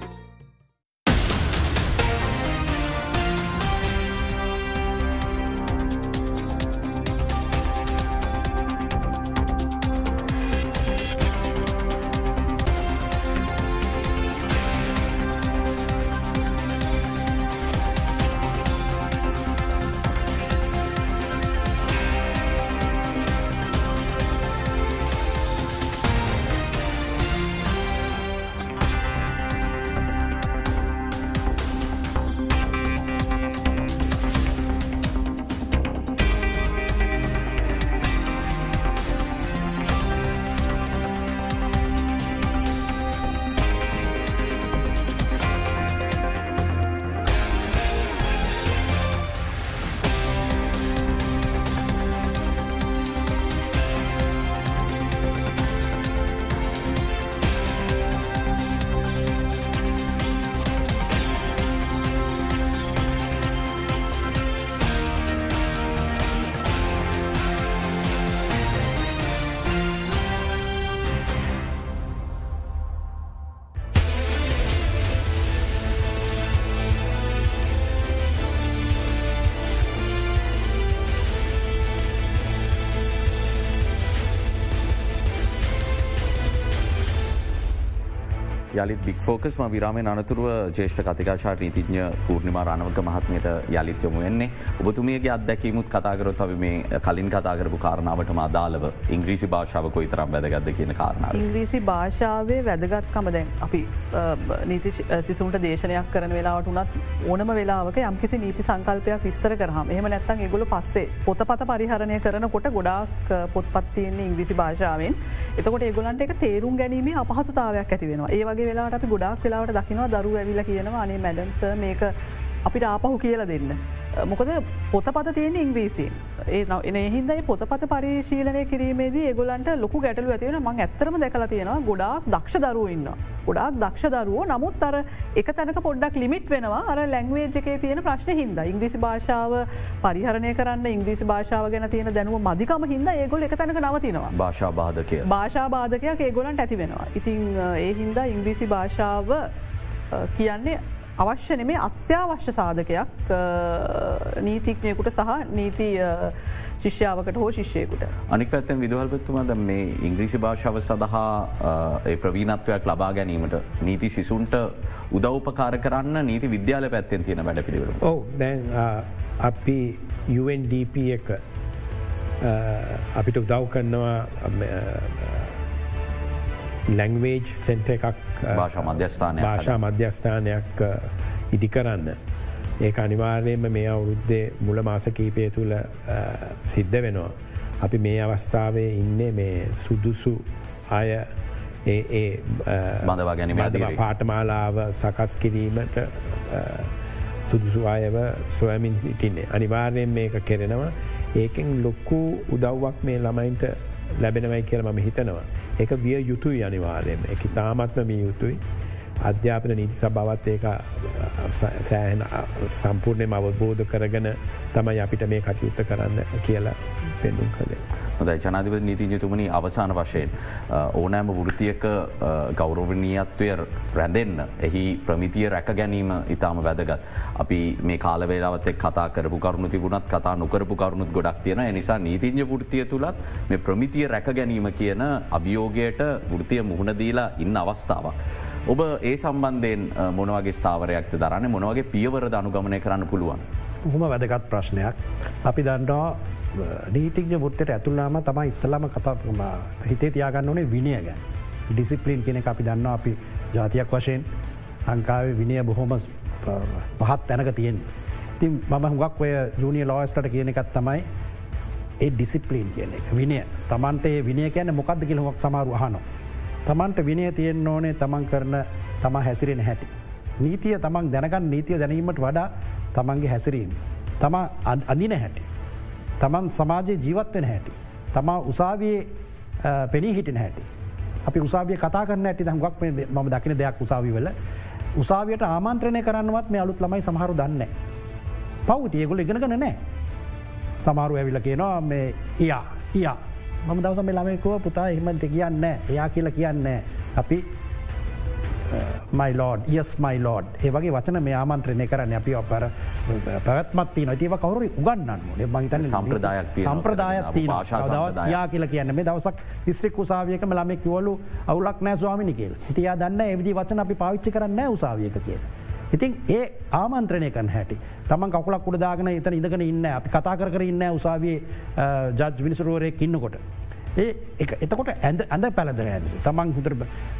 යළිත් බික් ෆෝකස් ම විරාමය අනතුරුව ජේෂ්ඨ කතිකාශා නීතිඥ පූර්ණිමා රණවක මහත්මයට යළිත් යොමු වෙන්නේ. ඔබතුමියගේ අත්දැකීමුත් කතාකරොත් අපි මේ කලින් කතාකරපු කාරණාවට මාදාලව ඉංග්‍රීසි භාෂාව කොයි තරම් වැදගත්ද කියන කාරණාව. ඉංග්‍රීසි භාෂාවේ වැදගත්කම දැන් අපි නීති සිසුන්ට දේශනයක් කරන වෙලාවට උනත් ඕනම වෙලාවක යම්කිසි නීති සංකල්පයක් විස්තර කරහම එහම නැත්තන් ඒගොල පස්සේ පොතපත පරිහරණය කරනකොට ගොඩාක් පොත්පත්තියන්නේ ඉංග්‍රිසි භාෂාවෙන්. එතකොට ඒගොලන්ට එක තේරුම් ගැනීම අපහසතාවයක් ඇති වෙනවා. ඒ වගේ වෙලාට අපි ගොඩක් වෙලාවට දකිනවා දරු ඇවිල කියනවා අනේ මැඩම්ස මේක අපිට ආපහු කියල දෙන්න. මොකද පොතපත තියෙන ඉංග්‍රීසින් ඒ එන හින්දයි පොතපත පරිශීලනය කිරීමේදී ඒගොලන්ට ලොකු ගැටලු ඇතිවෙන මං ඇත්තරම දැකලා තියෙනවා ගොඩාක් දක්ෂ දරුව ඉන්න. ගොඩාක් දක්ෂ දරුවෝ. නමුත් අර එක තැනක පොඩ්ඩක් ලිමිට් වෙනවා. අර ලැංවේජ් එකේ තියෙන ප්‍රශ්න හින්ද. ඉංග්‍රිසි භාෂාව පරිහරණය කරන්න ඉංග්‍රිසි භාෂාව ගැන තියෙන දැනුව මධිකම හින්ද ඒගොල එක තැනක නවතිනවා. භාෂා බාධකය. භාෂා බාධකයක් ඒගොලන්ට ඇති වෙනවා. ඉතිං ඒ හින්දා ඉංග්‍රීසි භාෂාව කියන්නේ අවශ්‍ය නෙමේ අත්‍යවශ්‍ය සාධකයක් නීතිඥයකුට සහ නීති ශිෂ්‍යාවකට හෝ ශිෂ්‍යයකුට. අනික් පැත්තෙන් විදුහල්පත්තුමද මේ ඉංග්‍රීසි භාෂාව සඳහා ප්‍රවීණත්වයක් ලබා ගැනීමට නීති සිසුන්ට උදව්පකාර කරන්න නීති විද්‍යාල පැත්තෙන් තියෙන වැඩ පිළිවර. ඔව දැන් අපි UNDP එක අපිට උදව් කරනවා ලැංවේජ් සෙන්ට එකක් භාෂා මධ්‍යස්ථානය භාෂා මධ්‍යස්ථානයක් ඉදි කරන්න. ඒ අනිවාර්යයෙන්ම මේ අවුරුද්දේ මුල මාසකීපය තුළ සිද්ධ වෙනවා. අපි මේ අවස්ථාවේ ඉන්නේ මේ සුදුසු අය බඳවා ගැනීම පාටමාලාව සකස් කිරීමට සුදුසු අයව සොයමින් සිටින්නේ. අනිවාර්යෙන් මේක කෙරෙනවා ඒකෙන් ලොක්කු උදව්වක් මේ ළමයින්ට ලැබෙනවයි කියල ම හිතනවා. එක විය යුතුයි අනිවාර්යම එක තාමත්ම මිය යුතුයි අධ්‍යාපන නීති සභාවත් ඒක සෑහන සම්පූර්ණයම අවබෝධ කරගෙන තමයි අපිට මේ කටයුත්ත කරන්න කියලා පෙන්නුම් කළේ. හොදයි ජනාධිප නීතිජතුමනි අවසාන වශයෙන් ඕනෑම වෘතියක ගෞරවනීයත්වය රැඳෙන්න එහි ප්‍රමිතිය රැක ගැනීම ඉතාම වැදගත්. අපි මේ කාලවේලාවත් එක් කතා කරපු කරුණු තිබුණත් කතා නොකරපු කරුණුත් ගොඩක් තියෙන නිසා නීතිංජ ෘතිය තුළත් මේ ප්‍රමිතිය රැක ගැනීම කියන අභියෝගයට වෘතිය මුහුණදීලා ඉන්න අවස්ථාවක්. ඔබ ඒ සම්බන්ධයෙන් මොනවගේ ස්ථාවරයක්ත දරන්න? මොනවගේ පියවර අනුගමනය කරන්න පුළුවන්. හොම වැදගත් ප්‍රශ්නයක්. අපි දන්නවා නීතිඥ ෘත්තයට ඇතුල්ලාම තමයි ඉස්සලම කතාම හිතේ තියාගන්න ඕනේ විනිය ගැන්. ඩිසිපලින් කෙනෙ අපි දන්න අපි ජාතියක් වශයෙන්. ලංකාවේ විනය බොහොම පහත් තැනක තියෙන් ති මම හුගක් ඔය ජූනිය ලෝස්ට කියන එකත් තමයි ඒ ඩිසිපලින් කියන එක. විනය. තමන්ට ඒ විනය කියන මොකක්ද කියලහොක් සමාරු අහනවා. තමන්ට විනය තියෙන් ඕනේ තමන් කරන තම හැසිරෙන හැටි. නීතිය තමන් දැනගන්න නීතිය දැනීමට වඩා තමන්ගේ හැසිරීම. තම අඳින හැටි. තමන් සමාජයේ ජීවත්වෙන හැටි. තමා උසාවයේ පෙනී හිටින හැටි. අපි උසාවිය කතා කරන්න ඇති දම්ගක් ම දකින දෙයක් උසාවිවල උසාවියට ආමන්ත්‍රණය කරන්නවත් මේ අලුත් ළමයි සමහරු දන්න. පව්තියගොල ඉගෙනගන නෑ. සමාරු ඇවිල කියනවා මේ එයා එයා මම දවසම ළමයකුව පුතා එහෙමන්ත කියන්න එයා කියලා කියන්න අපි මයිලෝඩ් යස් මයිලෝඩ් ඒවගේ වචන මේ ආමන්ත්‍රණය කරන්න. අපි අපර පැත්මත්ති නොතිව කවරු උගන්නන්න මහිතන සම්ප්‍රදායක් සම්ප්‍රදායත්ති යා කියලා කියන්න මේ දවසක් ස්ත්‍රික් උසාවියක ලමෙක් කිවලු අවුලක් නෑ ස්වාමිනි කියල. හිතියා දන්න එවිදි වචන අපි පාවිච්චි කරන්න උසාවියක කිය. ඉතින් ඒ ආමන්ත්‍රණය කන හැටි. තම කකුලක් උඩදාගෙන එතන ඉඳගෙන ඉන්න අපි කතා කර ඉන්න උසාවියේ ජජ් විනිසරුවරයෙක් ඉන්නකොට. ඒ එතකොට ඇඳ ඇඳ පැළදර ඇද තමන් හුතර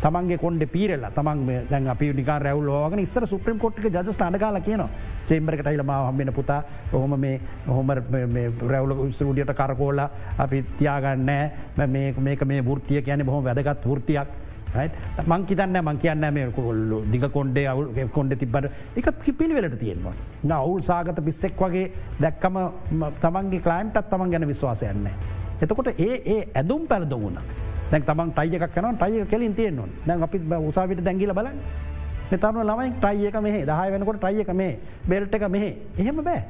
තමන්ගේ කොන්ඩ පීරල්ල තමන් දැන් අපි නිකා රැවල් ෝගන ඉස්සර සුප්‍රීම් කොට්ක ජස් අඩගල කියන චේම්බරකට යිලම හම්බෙන පුතා. ඔහොම මේ හොම රැවල ස්රඩියට කරකෝල්ල අපි තියාගන්නෑ මේක මේ ෘතිය කියන බොහොම වැදගත් ෘතියක් මං කිතන්න මං කියන්න මේ කොල්ලු දිග කොන්්ඩේ අවු කොන්ඩ තිබට එක පිළිවෙලට තියෙනවා. අවුල් සාගත පිස්සෙක් වගේ දැක්කම තමන්ගේ කලයින්ටත් තමන් ගැන විශ්වාසයන්නේ. එතකොට ඒ ඒ ඇදුම් පැළද වුණ දැන් තමන් ටයික කන ටයිය කෙලින් තියෙන්නවා දැන් අපි උසාවිට දැගිල බලන්න. මෙතම ළමයි ටයියක මේ දහ වෙනකොට ටයියක මේ බෙල්ට එක මෙහ. එහෙම බෑ.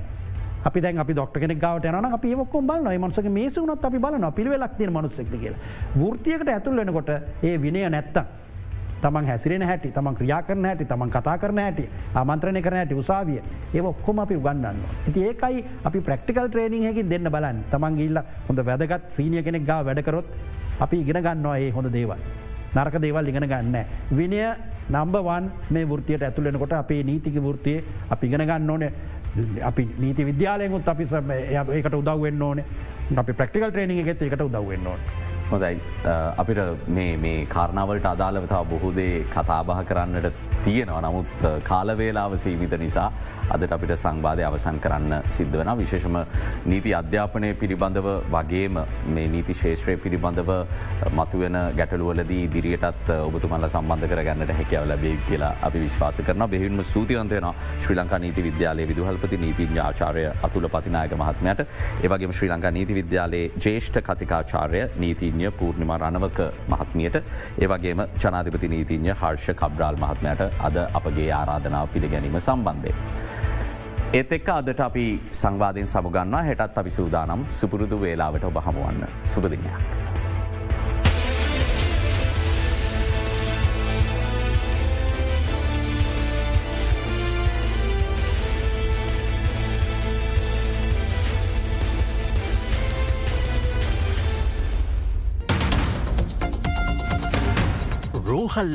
අපි දැන් අපි දොක්ට කෙනෙක් ගවට යන අපි ොක් බල මන්සක මේසුනත් අපි බලන පිළිවෙලක් තින මනුස්සෙක් කියලා ෘතියකට ඇතුල් වෙනකොට ඒ විනය නැත්තම් තමන් හැසිරෙන හැටි තමන් ක්‍රියා කරන හැටි තමන් කතා කරන හැටි ආමන්ත්‍රණය කරන හැටි උසාවිය ඒ ඔක්කොම අපි උගන්නන්න. ඇති ඒකයි අපි ප්‍රක්ටිකල් ට්‍රේනිං හැකින් දෙන්න බලන්න තමන් ගිල්ල හොඳ වැදගත් සීනිය කෙනෙක් ගා වැඩකරොත් අපි ඉගෙන ගන්නවා ඒ හොඳ දේවල්. නරක දේවල් ඉගෙන ගන්න. විනය නම්බවන් මේ වෘතියට ඇතුලෙනකොට අපේ නීතික වෘතිය අපි ඉගෙන ගන්න ඕනේ අපි නීති විද්‍යාලයකුත් අපි සම ඒකට උදව්වෙන්න ඕනේ. අපි ප්‍රක්ටිකල් ට්‍රේනිින් එකෙත් ඒකට උදව්වෙන්න ඕන. හොඳයි. අපිට මේ කාරණාවලට අදාළවතාව බොහෝදේ කතාබහ කරන්නට තියෙනවා. නමුත් කාලවේලාව සීවිත නිසා අදට අපිට සංවාධය අවසන් කරන්න සිද්ධ වෙන විශේෂම නීති අධ්‍යාපනය පිළිබඳව වගේම මේ නීති ශේෂත්‍රය පිළිබඳව මතුවෙන ගැටලුවලදී දිරියටත් ඔබතුමල්ල සම්බන්ධ කරගන්නට හැකැව ලැබේ කියලා අපි විශ්වාස කරන බෙහින්ම සූතිවන්තයන ශ්‍රී ලංකා නීති විද්‍යාලය විදුහල්පති නීතිඥ ආචාරය අතුල පතිනායක මහත්මයට. ඒවගේ ශ්‍රී ලංකා නීති විද්‍යාලයේ ජේෂ්ඨ කතිකාචාරය නීතිඥ පූර්ණිම රණවක මහත්මියට. ඒවගේම ජනාධිපති නීතිඥ හර්ෂ කබ්්‍රාල් මහත්මයට අද අපගේ ආරාධනාව පිළිගැනීම සම්බන්ධය. ඒත් එක්ක අදට අපි සංවාධයෙන් සමුගන්නවා හෙටත් අපි සූදානම් සුපුරුදු වේලාවට ඔබ හමුවන්න සුපදිනයක්. රෝහල්